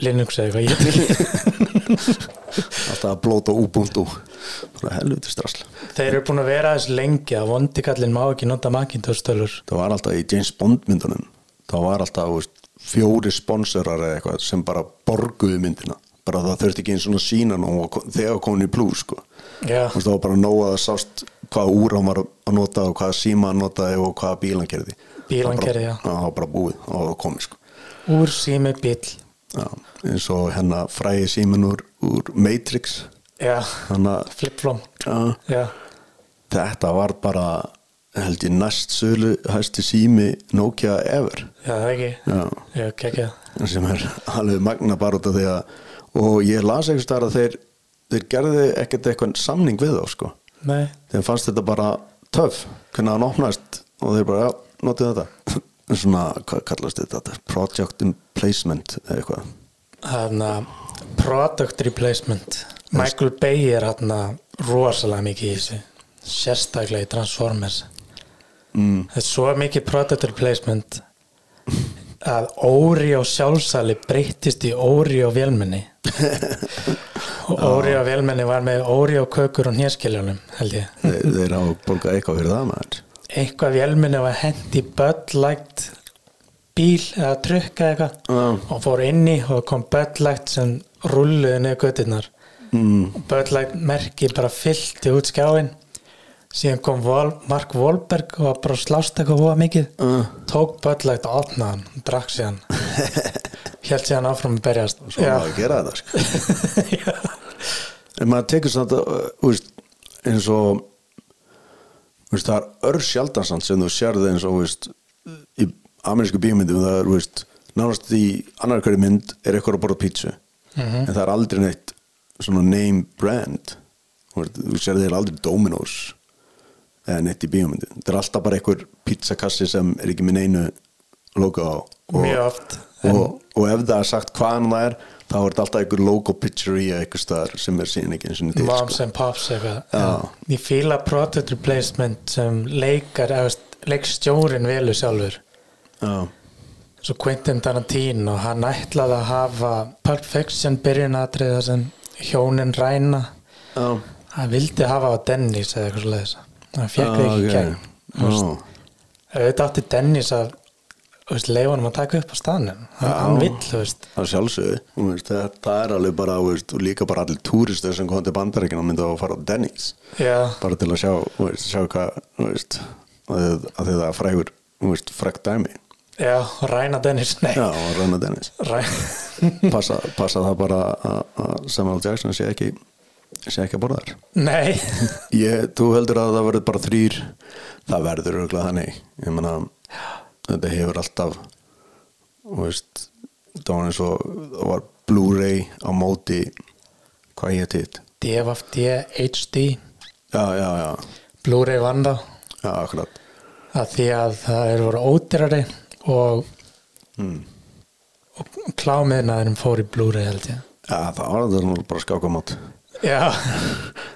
Linux eða eitthvað <laughs> alltaf að blóta Ubuntu. Bara helviti strasl Þeir eru búin að vera þess lengi að vondikallin má ekki nota Macintosh tölur það var alltaf í James Bond myndunum. Þá var alltaf veist, fjóri sponsorar eða eitthvað sem bara borguðu myndina bara það þurfti ekki eins og sína þegar komin í plus sko. Veist, það var bara nóg að sást hvaða úr hann var að nota og hvaða síma hann notaði og hvaða bíl hann gerði Bíl hann Það var bara- gerði, já. það var bara búið og það var komið sko. úr sími bíl já, eins og hérna fræði símin úr, úr Matrix. Já, flip-flom þetta var bara held ég næst sölu hæsti sími Nokia ever. Já, það ekki. Já, Já, kekja sem er alveg magna bara út af því að og ég las eitthvað starf að þeir þeir gerði ekkert eitthvað samning við þá sko. Nei, þeim fannst þetta bara töff hvernig hann opnaðist og þeir bara, já, notið þetta. <laughs> Svona, hvað kallast þetta? Project in placement eða eitthvað. Hann að product replacement. Michael Bay er hann rosalega mikið í þessu. Sérstaklega í Transformers. Mm, það er svo mikið product replacement að Oreo sjálfsali breyttist í Oreo vélmenni og Oreo vélmenni var með Oreo kökur og hnjaskiljónum held ég. Þeir, þeir hafa borgað eitthvað fyrir það maður. Eitthvað vélmenni var hendi Bud Light bíl eða trukka eitthvað. Já. og fór inni og kom Bud Light sem rulluði niður göttirnar mm, og Light merki bara fyllti út skjáin síðan kom Vol Mark Wahlberg og bara slást eitthvað hóa mikið. Uh, tók Bud Light og opnaði hann og drakk síðan <laughs> held síðan áfram að berjast. Svo Já. maður að gera þetta sko. <laughs> En maður tekur að uh, eins og úst, það er ör sjaldansand sem þú sérði eins og úst, í amerísku bíómyndum það er úst, nánast í annar hverju mynd er eitthvað að borða pítsu. En það er aldrei neitt svona name brand. Þú sérði þeir aldrei Dominos eða neitt í bíómyndum. Það er alltaf bara einhver pizzakassi sem er ekki með neinu logo á og, mjög oft og, og ef það er sagt hvaðan það er þá er þetta alltaf einhver logo pizzeria eitthvað staðar sem er síðan ekki eins og til Moms sko. and Pops eitthvað. Ég fíla product replacement sem leikar leikstjórin velu sjálfur. Já, svo Quentin Tarantino hann ætlaði að hafa Pulp Fiction byrjunatriða sem hjónin ræna. Já, hann vildi hafa á Dennis eða eitthvað svo leiðis hann fekk Já, það ekki í veist, Já, auðvitað átti Dennis að honum að taka upp á staðnum. Hann, vill, þú veist. Það er sjálfsögðu það er alveg bara veist, líka bara allir túristar sem kom til bandaríkina myndi að fara á Denny's. Já, bara til að sjá, veist, sjá hvað veist, að, að er frægur frægt dæmi. Já, ræna Dennis nei, já, ræna Denny's. Ræ... <laughs> passa, passa það bara að- Samuel Jackson sé ekki sé ekki að borða þær nei. <laughs> Ég, þú heldur að það verður bara þrýr það verður örgulega þannig. Ég meina, þetta hefur alltaf þú veist það var eins og það var Blu-ray á móti hvað ég hitt? DFD HD já, já, já, Blu-ray vann þá. Já, akkurat. Að því að það eru voru ódýrari og, mm. og klámiðnaðurum fór í Blu-ray held ég. Já, það var þetta bara skákamót já,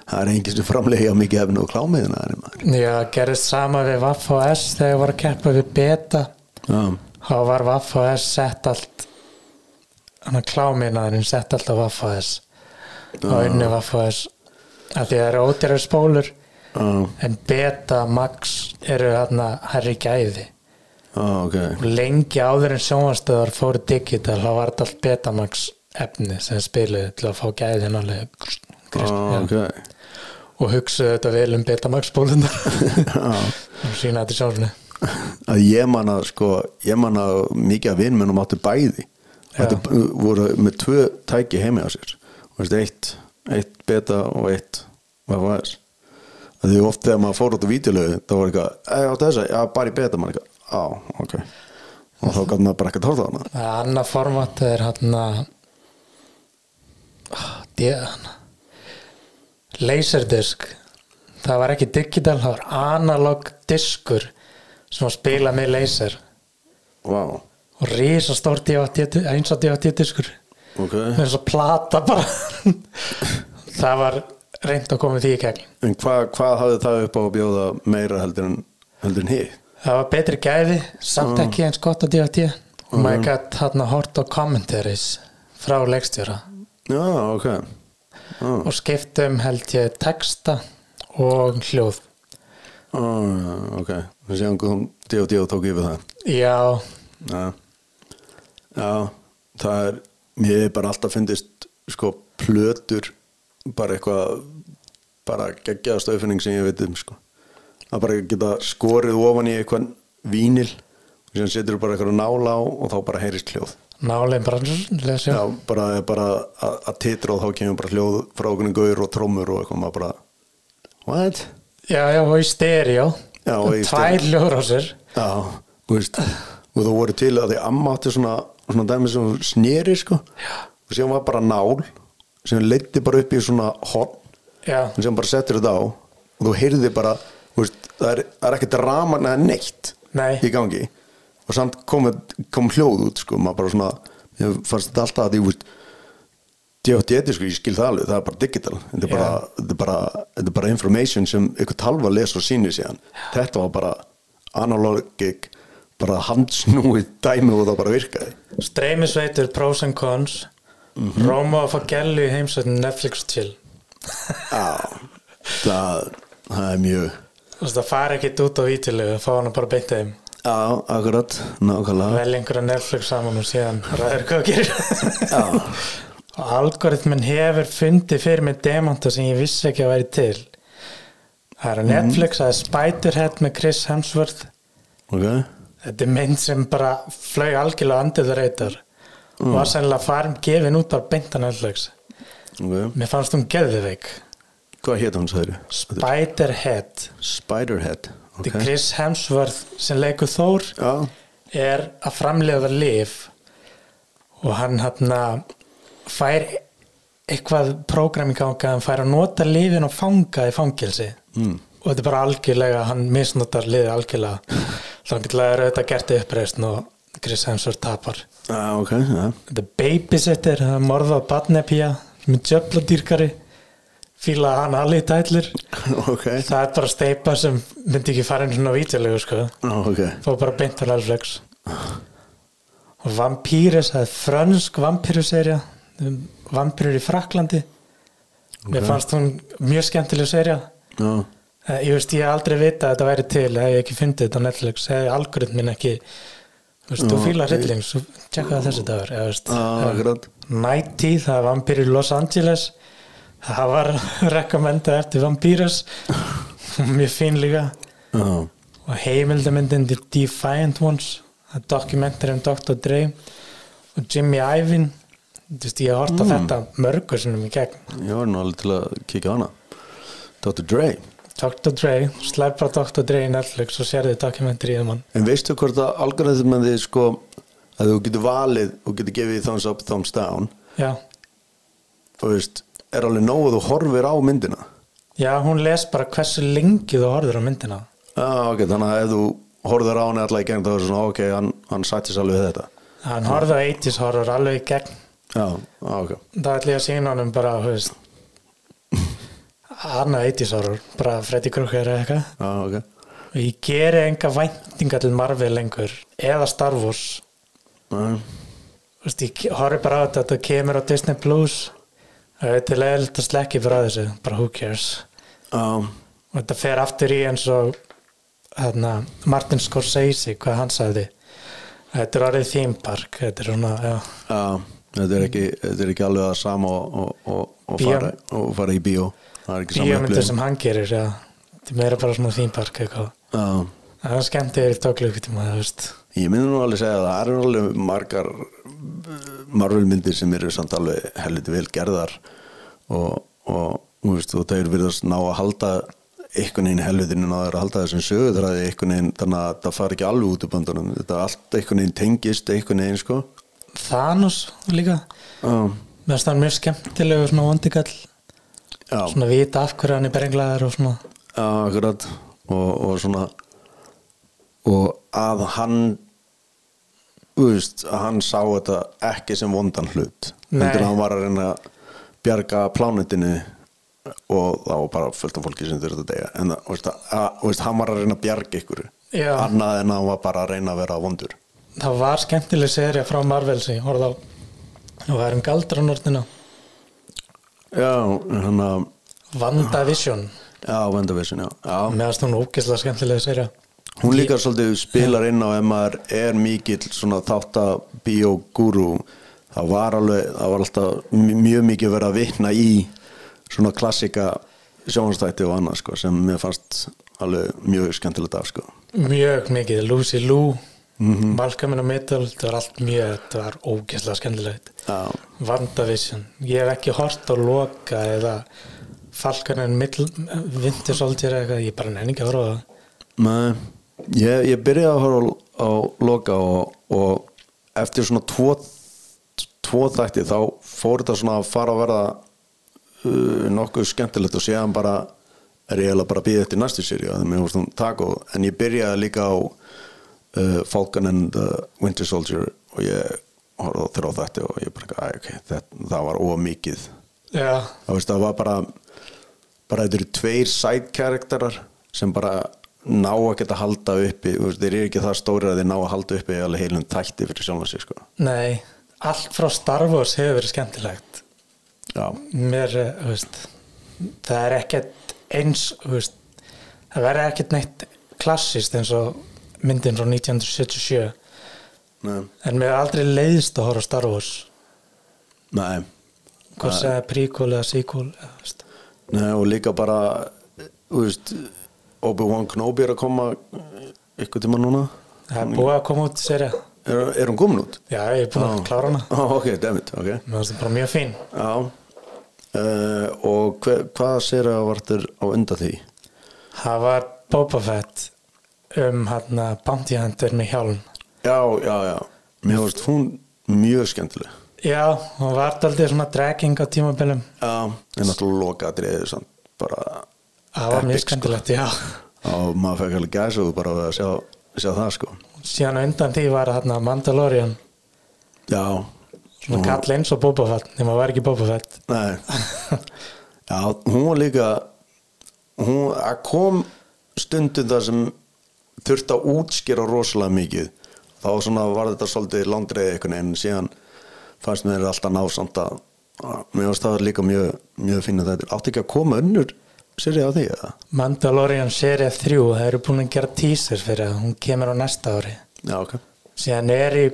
það er engin sem framlega mikið efni og klámiðina er maður. Já, gerist sama við Vaff og S þegar ég var að keppa við Beta. Já, þá var Vaff og S sett allt hann að klámiðnaðurinn sett allt á Vaff og S. Og unni Vaff og S. Að því að það eru ódýrari spólur en Beta Max eru hérna herri gæði. Já, ok. Og lengi áður en sjónvastöðar fóru digital þá var þetta allt Betamax efni sem spiluði til að fá gæðin alveg já, ok. Og hugsaðu þetta vel um <laughs> já. Og sína þetta sjálfni að ég man að sko ég man að mikið af vinnmennum áttu bæði. Þetta voru með tvö tæki heimi á sér. Veist, eitt, eitt beta og eitt VFS að því oft þegar maður fór út á vídeolögu þá var eitthvað, já bara í beta maður eitthvað, á, ok. Og þá gæti maður bara ekki að tórta hana. Annað format er hann að Laserdisc það var ekki digital, það var analog diskur sem var spila með laser. Wow, og risa stórt eins og DVT diskur. Ok. Með þess að plata bara. <laughs> Það var reynd að koma því í gegn. En hvað, hvað hafði það upp á að bjóða meira heldur en, heldur en hitt? Það var betri gæði, samt ekki eins gott að DVT og maður gætt hann að horta á commentaries frá leikstjóra. Já, ok já, og skiptum held ég texta og hljóð. Já, ok. Við séum hvað D&D tók yfir það. Já, Já, já það er, mér er bara alltaf fyndist sko plötur bara eitthvað bara geggjaða stöðfinning sem ég veit um sko. Að bara geta skorið ofan í eitthvað vínil sem setur bara eitthvað nála á og þá bara heyrist hljóð nálinn bara lesjum já, bara, bara að, titra og þá kemur bara hljóð frá okkur gaur og trommur og eitthvað maður bara what? já, já, og í stereo Já, og í tvær stereo. hljóður á sér Já, þú veist og það voru til að því amma átti svona, svona dæmi sem sneri sko Já. og sem var bara nál sem leiddi bara upp í svona horn já, og sem bara settur þetta á og þú heyrði bara þú veist, það, er, er ekkert raman eða neitt Nei. í gangi og samt kom, kom hljóð út sko, maður bara svona ég fannst alltaf að þú veist D.O.D. sko, ég skil það alveg, það er bara digital. Þetta er bara, er bara, er bara information sem ykkur talva les og sýnir síðan. Þetta var bara analogik bara handsnúið dæmi og það bara virkaði. Streymisveitur pros and cons. Róma og Fagelli heimsveitin Netflix chill. Já, það, það er mjög það fara ekkit út á vítilegu fá hann bara beint þeim Já, akkurat, nákvæmlega. Vel einhverja Netflix saman og síðan ræður hvað Já, <laughs> og algoritminn hefur fundið fyrir mig demanta sem ég vissi ekki að væri til. Það er á Netflix það er Spiderhead með Chris Hemsworth. Ok. Þetta er mynd sem bara flög algjörlega andið reytar og var sennilega farin gefin út á Netflix. Ok, mér fannst hún geðveik. Hvað hétt hann sagði? Spiderhead. Spiderhead þetta Ok, er Chris Hemsworth sem leikur Þór já, er að framleiða lif og hann hann fær eitthvað prógram í ganga hann fær að nota lifin og fanga í fangilsi mm. og þetta er bara algjörlega hann misnotar liði algjörlega. Þá getur það auðvitað gert uppreist og Chris Hemsworth tapar. Já, ok, já. Þetta er babysitter, er morða badnepja með djöfladýrkari fíla hann allir tætlir Ok, það er bara steipa sem myndi ekki fara inn svona vítjulegu sko. Já, ok. Fór bara beint á Netflix og Vampýrus það er frönsk vampýruserja vampýrur í Fraklandi mér fannst hún mjög skemmtileg serja já, Eh, ég veist, ég aldrei vita að þetta væri til hef ég ekki fundið þetta á Netflix. Hefði algoritmin ekki þú veist, þú Já, fílar ég- hrylling tjekka það þessi dagur já, akkurat. Nighty, það er vampýr í Los Angeles það var rekommendað eftir vampýrus mjög fín líka já, og heimildamyndin The Defiant Ones það er dokumentar um Dr. Dre og Jimmy Iovine þú veist, ég har hort á Mm. þetta mörgur sinnum í gegn ég var nú alveg til að kíkja á hana Dr. Dre Dr. Dre, slæp bara Dr. Dre í Netflix og sérði dokumentari í þeim hann En veistu hvort að algoritm með því sko að þú getur valið og getur gefið thumbs up, thumbs down já, þú veist, er alveg nóg að þú horfir á myndina. Já, hún les bara hversu lengi þú horfður á myndina. Já, ok, þannig að ef þú horfir á hana alltaf í gegn þá er svona, ok, hann, hann sættis alveg þetta. Hann horfði á 80s horfður alveg í gegn. Já, ok. Það ætla ég að sína honum bara veist annað 80s horfður, bara Freddy Krueger eða eitthvað. Já, ok. Og ég geri enga væntinga til Marvel lengur eða Star Wars. Já, Þú veist, ég horfi bara á þetta þetta kemur á Disney Plus þetta er leiðilegt að slekki bara á þessu bara who cares? Já, og þetta fer aftur í eins og hérna, Martin Scorsese hvað hann sagði. Þetta er orðið theme park þetta er svona, já, já þetta er ekki, þetta er ekki alveg það sama og, og, og, fara, og fara í bíó. Það bíómyndir sem hann gerir já, þetta er meira bara svona theme park eitthvað. Já, það er skemmt yfir í tóklugtíma þú veist ég myndi nú alveg segja að það eru alveg margar Marvel myndir sem eru samt alveg helviti vel gerðar og, og, veist, og það eru virðast ná að halda einhvern veginn helvitinu ná að halda þessum sögutræði einhvern veginn þannig að það fari ekki alveg út úr böndunum. Þetta er allt einhvern veginn tengist einhvern veginn sko. Thanos líka. Já, mér finnst það mjög skemmtilegu svona vondikall. Já, svona vita af hverju hann er brenglaður og svona. Já akkurat. Og, og svona og að hann veist, hann sá þetta ekki sem vondan hlut heldur að hann var að reyna að bjarga plánutinu og var bara fullt af fólki sem þurfti að deyja. En veist, að, veist, hann var að reyna að bjarga ykkur Já. annað en hann var bara að reyna að vera vondur. Það var skemmtileg serja frá Marvel sem ég horfði á og það er um galdranortina já, hann að WandaVision. Já, vendavissin, já, já. meðast hún ógeðslega skemmtileg serja hún líka svolítið spilar inn á ef maður er mikill svona þáttabíógúrú það var alveg, það var alltaf mjög mikið verið að vitna í svona klassika sjónastætti og annað sko, sem mér fannst alveg mjög skemmtilegt af sko. mjög mikið, Lucy Liu Mhm. Malcolm in the Middle, þetta var allt mjög þetta var ógeðslega skemmtilegt. Já, WandaVision, ég hef ekki hort á Loka eða Falcon Winter Soldier eða eitthvað, ég bara nenni ekki að horfa það. Nei, ég, ég byrjaði að horfa á, á loka og, og eftir svona tvo, tvo þætti þá fór þetta svona að fara að verða uh, nokkuð skemmtilegt og séðan bara er ég eiginlega bara að býða eftir næstu séri en ég byrjaði líka á uh, Falcon and the Winter Soldier og ég horfði á þrjá þætti og ég bara, æ, ok, þetta, það var ómikið Já, það, það var bara bara þetta eru tveir side karakterar sem bara ná að geta halda uppi þeir eru ekki það stóri að þeir ná að halda uppi alveg heilum tætti fyrir sjálf sig sko. nei allt frá Star Wars hefur verið skemmtilegt. Já, mér, eh, veist það er ekkert eins veist, það verður ekkert neitt klassist eins og myndin frá 1977 nei, en mér er aldrei leiðist að horfa Star Wars. Nei, segja prequel eða sequel eða, veist. nei og líka bara þú veist Obi-Wan Kenobi er að koma ykkur tíma núna? Það er búið að koma út serja er, er hún komin út? já, ég er búin að Já. klára hana. Oh, ok, dammit, ok. Mér finnst það bara mjög fín. Já. Uh, og hver, hvað sér að vartur á undan því? það var Boba Fett um hann að Hunter með hjálm. Já, já, já. Mér finnst hún mjög skemmtileg. Já, hún var aldrei svona dragging á tímabilum. Já, en náttúrulega loka atriðið samt bara það var mjög sko. skemmtilegt, já. Og maður fekk alveg gæsa þú bara að sjá, sjá það sko. Síðan undan því var hann að Mandalorian. Já, svona kall eins og Boba Fett nema var ekki Boba Fett. Nei. <laughs> Já, hún var líka hún kom stundum það sem þurfti að útskýra rosalega mikið. Þá svona var þetta svolítið langdreið einhvern veginn en síðan fannst mér alltaf ná samt að mér varst það líka mjög, mjög fín að þetta átti ekki að koma önnur sér á því eða? Mandalorian serið 3 það eru búin að gera teaser fyrir það hún kemur á næsta ári. Já, ok. Síðan er í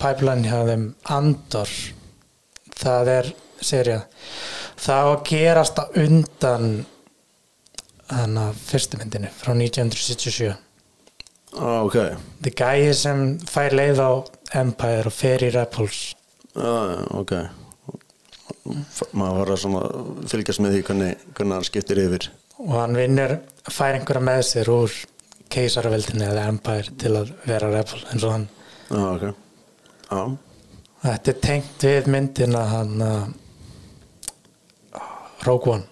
pipeline hjá þeim Andor. Það er serið það á að gerast á undan þannig að fyrstu myndinu frá 1977 ah, Ok, The gæi sem fær leið á Empire og fer í Rebels. Ah, ok maður var að fylgjast með því hvernig, hvernig hann skiptir yfir. Og hann vinnur, fær einhverja með sér úr keisaraveldinni eða Empire til að vera Rebel eins og hann. Ah, ok. Já, Þetta er tengt við myndina hann uh, Rogue One.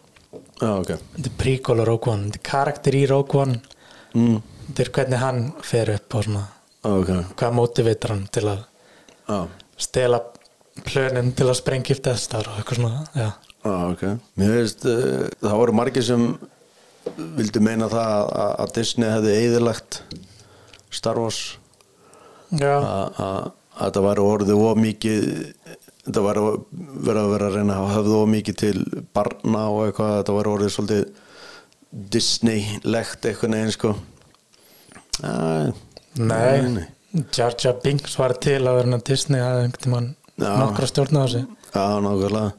Já, ok. Þetta er á Rogue One. Þetta er karakter í Rogue One. Mm. Þetta er hvernig hann fer upp og svona. Ah, Ok, hvað motivitar hann til að stela plönin til að sprengja upp þessar og eitthvað svona ah, ok. Mér veist, uh, það voru margir sem vildu meina það að, að Disney hefði eðilagt Star Wars. Að þetta væri orðið of mikið þetta væri verið að vera að reyna að höfðu of mikið til barna og eitthvað, þetta væri orðið svolítið Disney-legt eitthvað neginn sko. Æ, Nei, Jar Jar Binks var til að vera Disney Já. Nokkra stjórn á þessu. Já, nákvæmlega.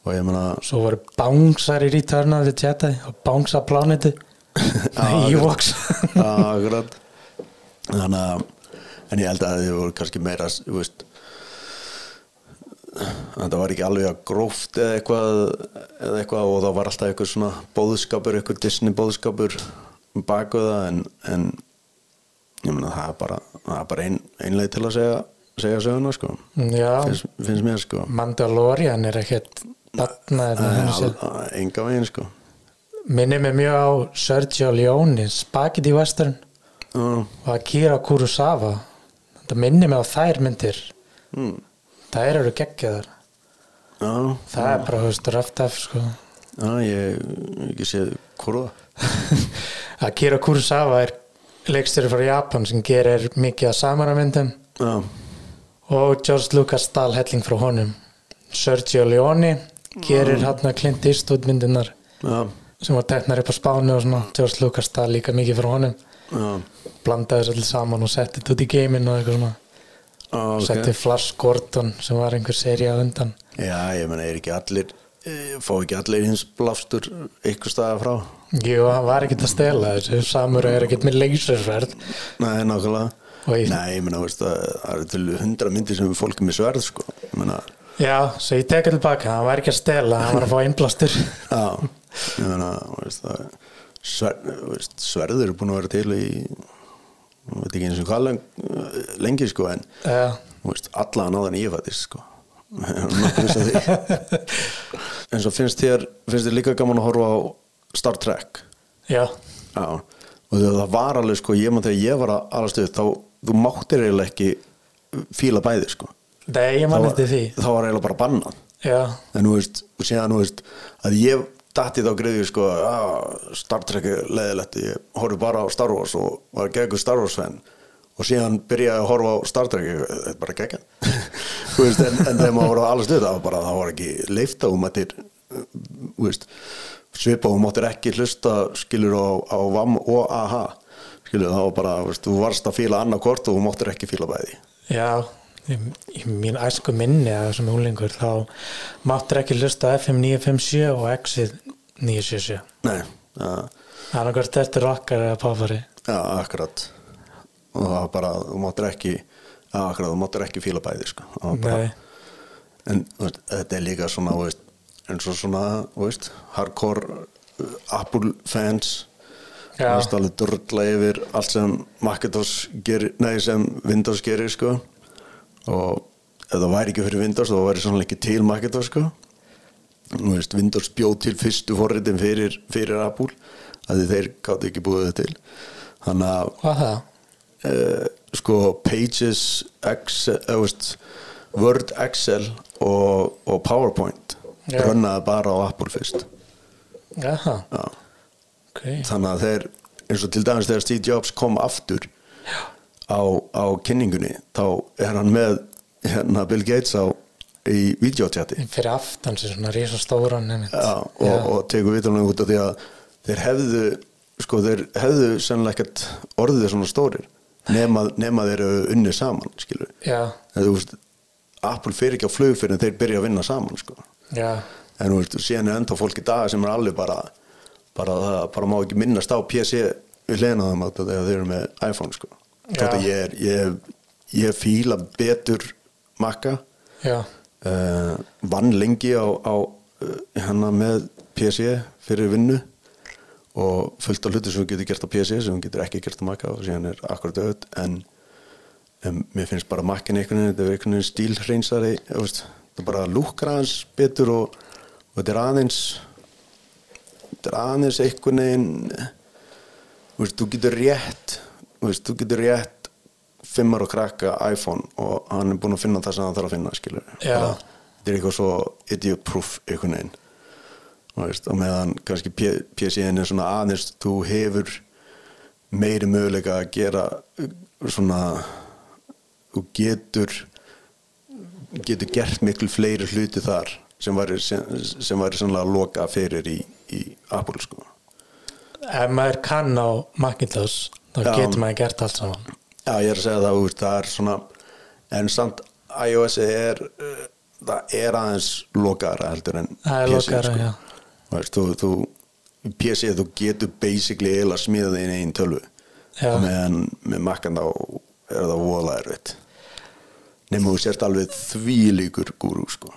Og ég meina svo voru bánsar í the Jedi og bánsa plániti <laughs> Ewoks. Já, akkurat. Þannig að en ég held að þið voru kannski meira þú veist þetta var ekki alveg að gróft eða eitthvað, eða eitthvað og það var alltaf eitthvað svona bóðskapur eitthvað Disney bóðskapur baku það en, en ég meina það er bara, það bara ein, einleið til að segja, segja söguna sko. Finnst, finnst mér sko. Mandalorian er ekkert enga veginn sko. Minnir mig mjög á Sergio Leone Spaghetti Western Já, og Akira Kurosawa. Þetta minnir mig á þær myndir. Mm, þær eru geggjaðar. Já, það er bara, þú veist, röft af sko. ég hef ekki séð hvora <laughs> Akira Kurosawa er leikstöru frá Japan sem gerir mikið af samaramyndum Já, og George Lucas stal helling frá honum. Sergio Leone gerir hann að Clint Eastwood myndirnar já, sem var teknar upp á spánu og svona. George Lucas stal líka mikið frá honum. Já. Blandaði þessu allir saman og setti þetta út í geiminn og eitthvað svona. Já, ok. setti Flash Gordon sem var einhver seri að undan. Já, ég menna, er ekki allir eh, fá ekki allir hins blástur ykkur staða frá? Jú, hann var ekkert að stela þessu. Samur er ekkert með leysursverð Nei, nákvæmlega Nei, ég menna, það eru til hundra myndir sem fólk er með sverð, sko. Já, svo ég teka tilbaka, hann var ekki að stela hann var að fá innblástur. <laughs> Já Ég menna, veist að sver, veist, sverður eru búin að vera til í ég veit ekki eins og hvað leng, lengi, sko en, Já, þú veist, alla að náðan ég fættist, sko. <laughs> <laughs> En svo finnst þér finnst þér líka gaman að horfa á Star Trek? Já, Já, og það var alveg sko, ég maður þegar ég var að alast upp þá, þú máttir eiginlega ekki fíla bæði sko. Nei, ég mann eftir því. það var eiginlega bara bannað. Já, en þú veist, og síðan þú veist að ég datti þá greiði sko að Star Trek er leðilegt ég horfi bara á Star Wars og var geggur Star Wars fan. Og síðan byrjaði að horfa á Star Trek þetta er bara <laughs> veist, en, en þegar maður var að alast upp það var bara, það var ekki leifta þú veist, svipa og máttir ekki hlusta skilur á, á VAM og AHA skilur það var bara, veist, þú varst að fíla annarkort og þú máttir ekki fíla bæði. Já í, í mín æsku minni að þessum úlingur þá máttur ekki hlusta á FM 957 og Exit 977 nei, ja, annarkvært eftir okkar eða páfari Já, akkurat. Og það var bara, þú máttir ekki akkurat, þú máttir ekki fíla bæði sko. Bara, en veist, þetta er líka svona veist, eins og svona hardcore uh, Apple fans Já. veist alveg dörla yfir allt sem Macintosh gerir, nei sem Windows gerir sko og ef það væri ekki fyrir Windows þá væri svona ekki til Macintosh sko Þú veist, Windows bjóð til fyrstu forritin fyrir, fyrir Apple að þeir gátt ekki búið það til þannig að hvað það? uh, sko Pages Excel, uh, veist, Word Excel og, og PowerPoint Já. runnaði bara á Apple fyrst Jaha, Já. Ok. Þannig að þeir eins og til dæmis þegar Steve Jobs kom aftur á, á kynningunni þá er hann með hérna, Bill Gates á, í videochati fyrir aftan sér svona rísa stóran nefnt Já, og, og tekur vitunum út af því að þeir hefðu sko þeir hefðu sennilega ekkert orðið svona stórir nema, nema þeir eru unni saman skilur þú veist Apple fyrir ekki á flug fyrir en þeir byrja að vinna saman sko. Já, en þú veist, síðan er enda fólk í dag sem er alveg bara bara, það, bara má ekki minnast á PC við hlena þeim að þegar þeir eru með iPhone sko. Þetta ég er ég, ég fíla betur makka uh, vann lengi á, á uh, hana með PC fyrir vinnu og fullt af hluti sem þú getur gert á PC sem þú getur ekki gert á makka og síðan er akkurat auðvitað en um, mér finnst bara makkin einhvern veginn, þetta er einhvern veginn stílhreinsari er bara lúkra hans betur og, og þetta er aðeins er aðeins einhvern veginn þú veist, þú getur rétt veist, þú getur rétt fimmar og krakka iPhone og hann er búinn að finna það sem hann þarf að finna. Bara, þetta er eitthvað svo idiot proof einhvern veginn veist, og meðan kannski P- PC-in er svona aðeins þú hefur meiri möguleika að gera uh, svona þú getur getur gert miklu fleiri hluti þar sem væri, sem, sem væri sannlega að loka fyrir í, í Apple sko ef maður kann á Macintosh þá Já. getur maður gert allt saman Já, ég er að segja það, veist, það er svona en samt iOS er uh, það er aðeins lokaðara heldur en PC lokaðra, sko. já. Þú þú, PC þú getur basically eiginlega smíða þín einn tölvu meðan með makkan þá er það erfitt nema þú sért alveg þvílíkur gúrú sko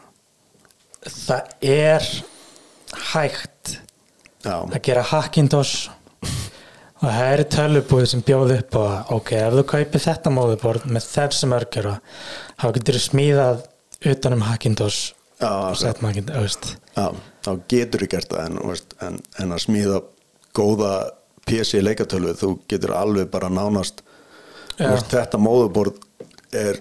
það er hægt Já, að gera Hackintosh og það eru tölvubúið sem bjóð upp að ok, ef þú kaupir þetta móðuborð með þessum örgjara þá getur þú smíðað utanum Hackintosh og sett Macintosh veist. já, þá getur þú gert það en, en, en að smíða góða PC leikatölvu þú getur alveg bara nánast veist, þetta móðuborð er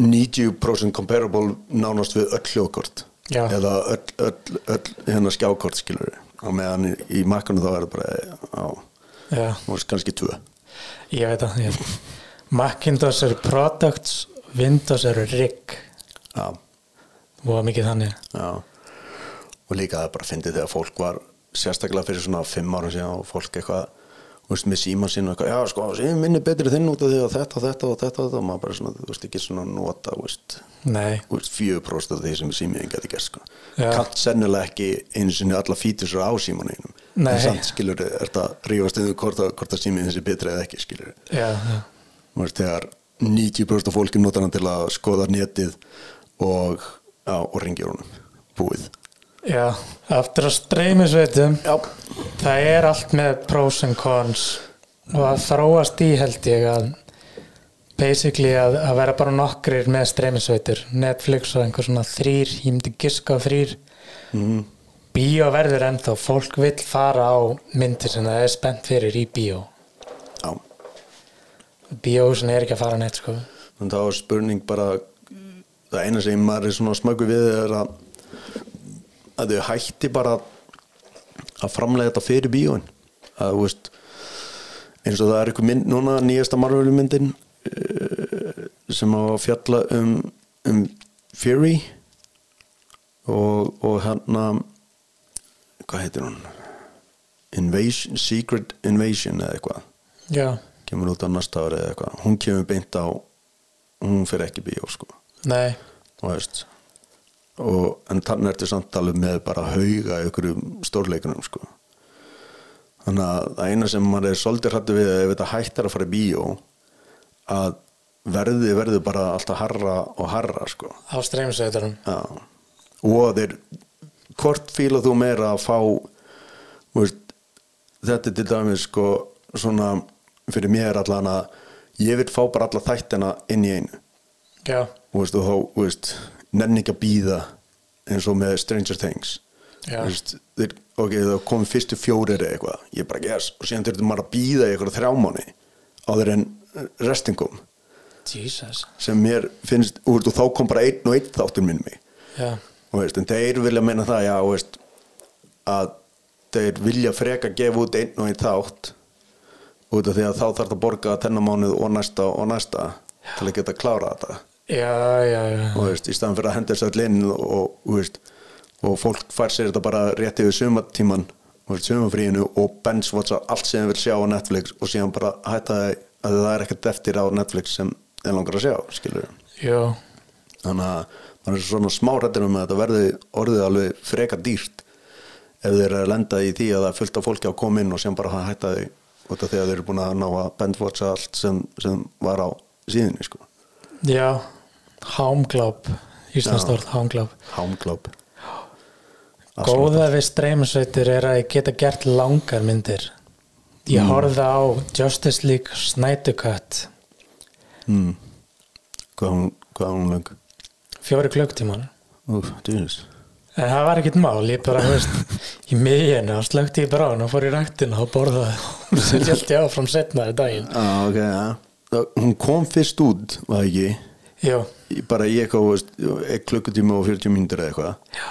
90% comparable nánast við öll hljóðkort Já. eða öll, öll, öll hérna skjákort skilur og meðan í, makkanum þá er það bara á, kannski tvö. Ég veit að ég, Macintosh eru products Windows eru rig. Og mikið þannig. Já. Og líka það bara fyndið þegar fólk var sérstaklega fyrir svona fimm árum síðan og fólk eitthvað þú veist, með síma sín og eitthvað, já sko, síðan minni betri þinn út af því að þetta, þetta og þetta og þetta. Og maður bara svona, þú veist, ekki svona nota, þú veist veist, 4% af því sem símiðin geti gert sko. Kannt sennilega ekki einu sinni alla fítusur á símaninum Nei. en samt skilur er þetta rífast yfir hvort, að- að símiðin sé betri eða ekki skilur já, já, þú veist, þegar 90% af fólki notar hann til að skoða netið og, og ringja honum. Búið já aftur að streymisveitum. Það er allt með pros and cons og að þróast í held ég að basically að, að vera bara nokkrir með streymisveitur. Netflix og einhver svona þrýr ég myndi giska þrýr mm, bíó verður ennþá, fólk vill fara á myndir sem það er spennt fyrir í bíó. Já. Bíóhúsin er ekki að fara neitt sko. En þá er spurning bara það eina sem maður er svona smöggu við er að að þau hætti bara að framlega þetta fyrir bíóin. Að þú veist eins og það er eitthvað mynd núna nýjasta Marvel myndin uh, sem á að fjalla um, um Fury og, og hérna hvað heitir hún? Invasion, Secret Invasion eða eitthvað. Já, kemur út á næsta ári eða eitthvað. Hún kemur beint á hún fyrir ekki bíó sko. Nei. Og veist og, en þannig ertu samt alveg með bara hauga í ykkur stórleikunum sko. Þannig að það eina sem maður er svolítið hrættu við ef þetta hættar að fara í bíó að verði verði bara alltaf harra og harra sko. Á streymisveiturum Já. og að þeir hvort fíla þú meira að fá þú veist, þetta er til dæmis sko svona fyrir mér allan að ég vil fá bara alla þættina inn í einu. Já, og, veist, og þá þú veist, nenni ekki að býða eins og með Stranger Things. Já. Veist, þeir, ok, það komið fyrstu fjórir eða eitthvað, ég bara yes. Og síðan þurftum maður að býða í eitthvað þrjámáni áður en restingum Jesus. Sem mér finnst, veist, og þá kom bara einn og einn þáttur minn mig. Já, og veist, en þeir vilja meina það já, veist, að þeir vilja freka gefa út einn og einn þátt út af því að þá þarf það að borga þennan mánuð og næsta og næsta til að geta klára þetta já, já, já. Og veist, í staðan fyrir að henda þess að inn og, veist, og fólk fær sér þetta bara rétt yfir sumatíman og sumafríinu og benchwatcha allt sem þeir vil sjá á Netflix og síðan bara hætta að það er ekkert eftir á Netflix sem þeir langar að sjá þannig að maður er svona smá hrættir um að þetta verði orðið alveg freka dýrt ef þeir eru að lenda í því að það er fullt af fólki að koma inn og sem bara hætta því að þeir eru búin að ná að benchwatcha allt sem, sem var á síðinni sko. já Hámgláb, Íslands orð Hámgláb Hámgláb Góða við streymisveitir er að ég geta gert langar myndir. Ég Mm. horfði á Justice League Cut. Mm. hvað hún, hvað hún löng fjóri dýrus En það var ekkert mál, ég bara, þú veist, <laughs> í miðjunu og slökti ég bara á hann og fór í ræktina og borðaði. <laughs> Og svo held ég áfram setnaði daginn. ah, ok, ja. Það- hún kom fyrst út var ekki Í- bara í eitthvað, klukkutíma og 40 mínútur eða eitthvað.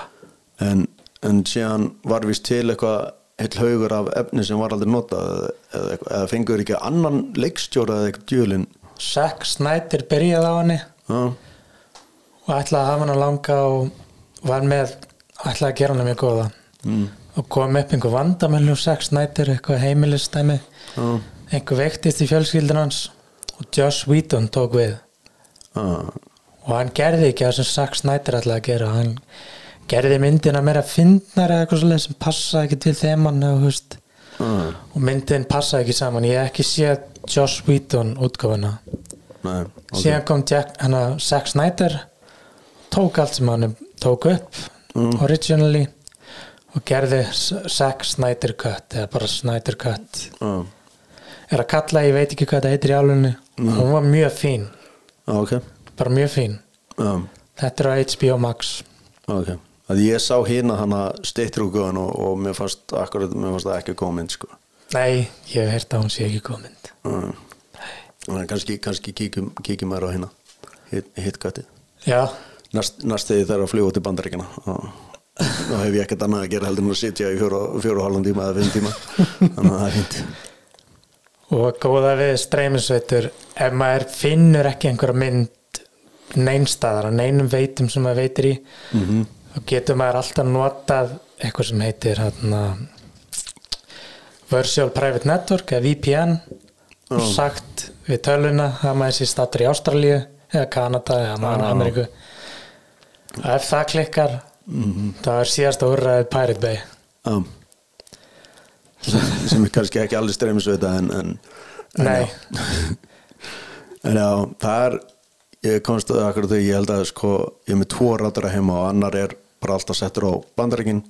En, en síðan var vist til eitthvað heill haugur af efni sem var aldrei notað eða, eða fengur ekki annan leikstjóra eða eitthvað djölin Zack Snyder byrjaði á henni. Já, og ætlaði að hafa hann að langa og var með, ætlaði að gera hann mjög góða. mm, Og kom upp einhver vandamölu Zack Snyder, eitthvað heimilistæmi, já, einhver veiktist í fjölskyldun hans og Joss Whedon tók við. Já, og hann gerði ekki það sem Zack Snyder ætlaði að gera. Hann gerði myndina meira fyndnar eða eitthvað svolítið sem passaði ekki til þeman eða, þú veist, já, og myndin passaði ekki saman. Ég hef ekki séð Joss Whedon útgáfuna. Nei, ok. Síðan kom Jack, hana, Zack Snyder tók allt sem hann tók upp Mm. originally og gerði Zack Snyder Cut eða bara Snyder Cut. Já, er að kalla, ég veit ekki hvað þetta heitir í álunni Mm. hún var mjög fín já, ok. Bara mjög fín. Já, þetta er á HBO Max. Ok. Að ég sá hérna hana steytrúkuðan og, og mér fannst akkurat, mér fannst það ekki komið sko. Nei, ég hef heyrt að hún sé ekki Já. Þannig að kannski, kannski kíkjum, kíkjum maður á hérna hit, hitkvættið Já, næst, næst þegar það er að fljúa til bandaríkina og þá hef ég ekkert annað að gera heldur en að sitja í fjóru, og halvan tíma eða fimm tíma. Þannig að það er fínt og góða við streymisveitur ef maður finnur ekki einhverja mynd neinstæðar að neinum veitum sem maður veitir í mm -hmm. þá getur maður alltaf notað eitthvað sem heitir hérna, Virtual Private Network eða VPN og Já. sagt við töluna að maður sé stattur í Ástralíu eða Kanada eða maður Já. Ameríku og ef það klikkar þá er síðasta úrræðið Pirate Bay Já sem, er kannski ekki allir streymisveita en, en, en já. <laughs> en já, það er ég komst að akkur þegar ég held að sko, ég er með tvo rátara heima og annar er bara alltaf settur á bandarækin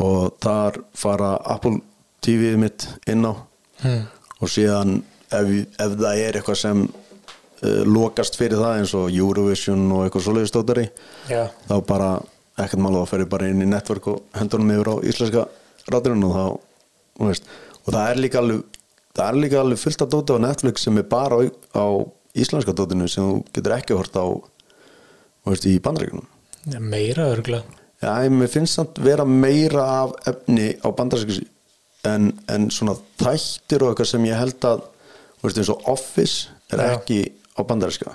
og þar fara Apple TV-ið mitt inn á Hmm. og síðan ef, ef það er eitthvað sem uh, lokast fyrir það eins og Eurovision og eitthvað svoleiðis stóttari já, þá bara ekkert mála þá fer ég bara inn í network og hendur hann yfir á íslenska ráturinn og þá og það er líka alveg það er líka alveg fullt að dóta á Netflix sem er bara á, á íslenska dótinu sem þú getur ekki hort á veist, í bandrækjunum meira örgla Já, ég- mér finnst samt vera meira af efni á bandarísku en, en svona þættir og eitthvað sem ég held að þú veist, eins og Office er Já. ekki á bandaríska.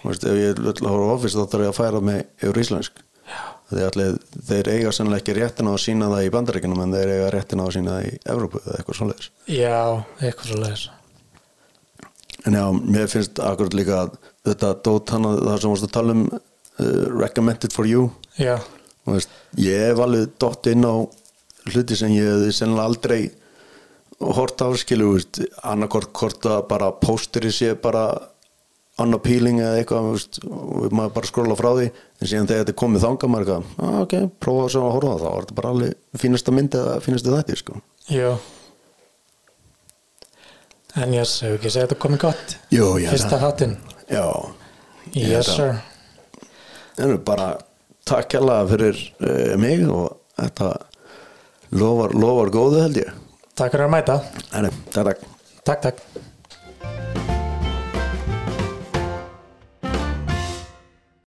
Þú veist, ef ég vil á Office þá þarf ég að færa mig yfir íslensk allir, þeir eiga sannlega ekki réttin á að sína það í bandaríkjunum en þeir eiga réttin á að sína það í Evrópu eða eitthvað svoleiðis. Já, eitthvað svo leiðis en já, mér finnst akkurat líka að þetta dót hana það sem varst að tala um uh, recommended for you. Já, veist, ég hef alveg dott inn á hluti sem ég hefði sennilega aldrei hort á skilu annarkort hvort að bara pósteri sé bara unappealing eða eitthvað veist, og maður bara skróla frá því en síðan þegar þetta er komið þangað maður eitthvað, ah, ok, prófa að sjá að horfa það. Þá er þetta bara alveg fínasta mynd eða fínasta þætti sko. já. En ég sé ekki segja þetta komið gott? Ég held fyrsta að- þáttinn? Já, yes að- sir. En bara takk hérlega fyrir uh, mig og þetta lofar, lofar góðu held ég. Takk fyrir að mæta. Takk. Takk takk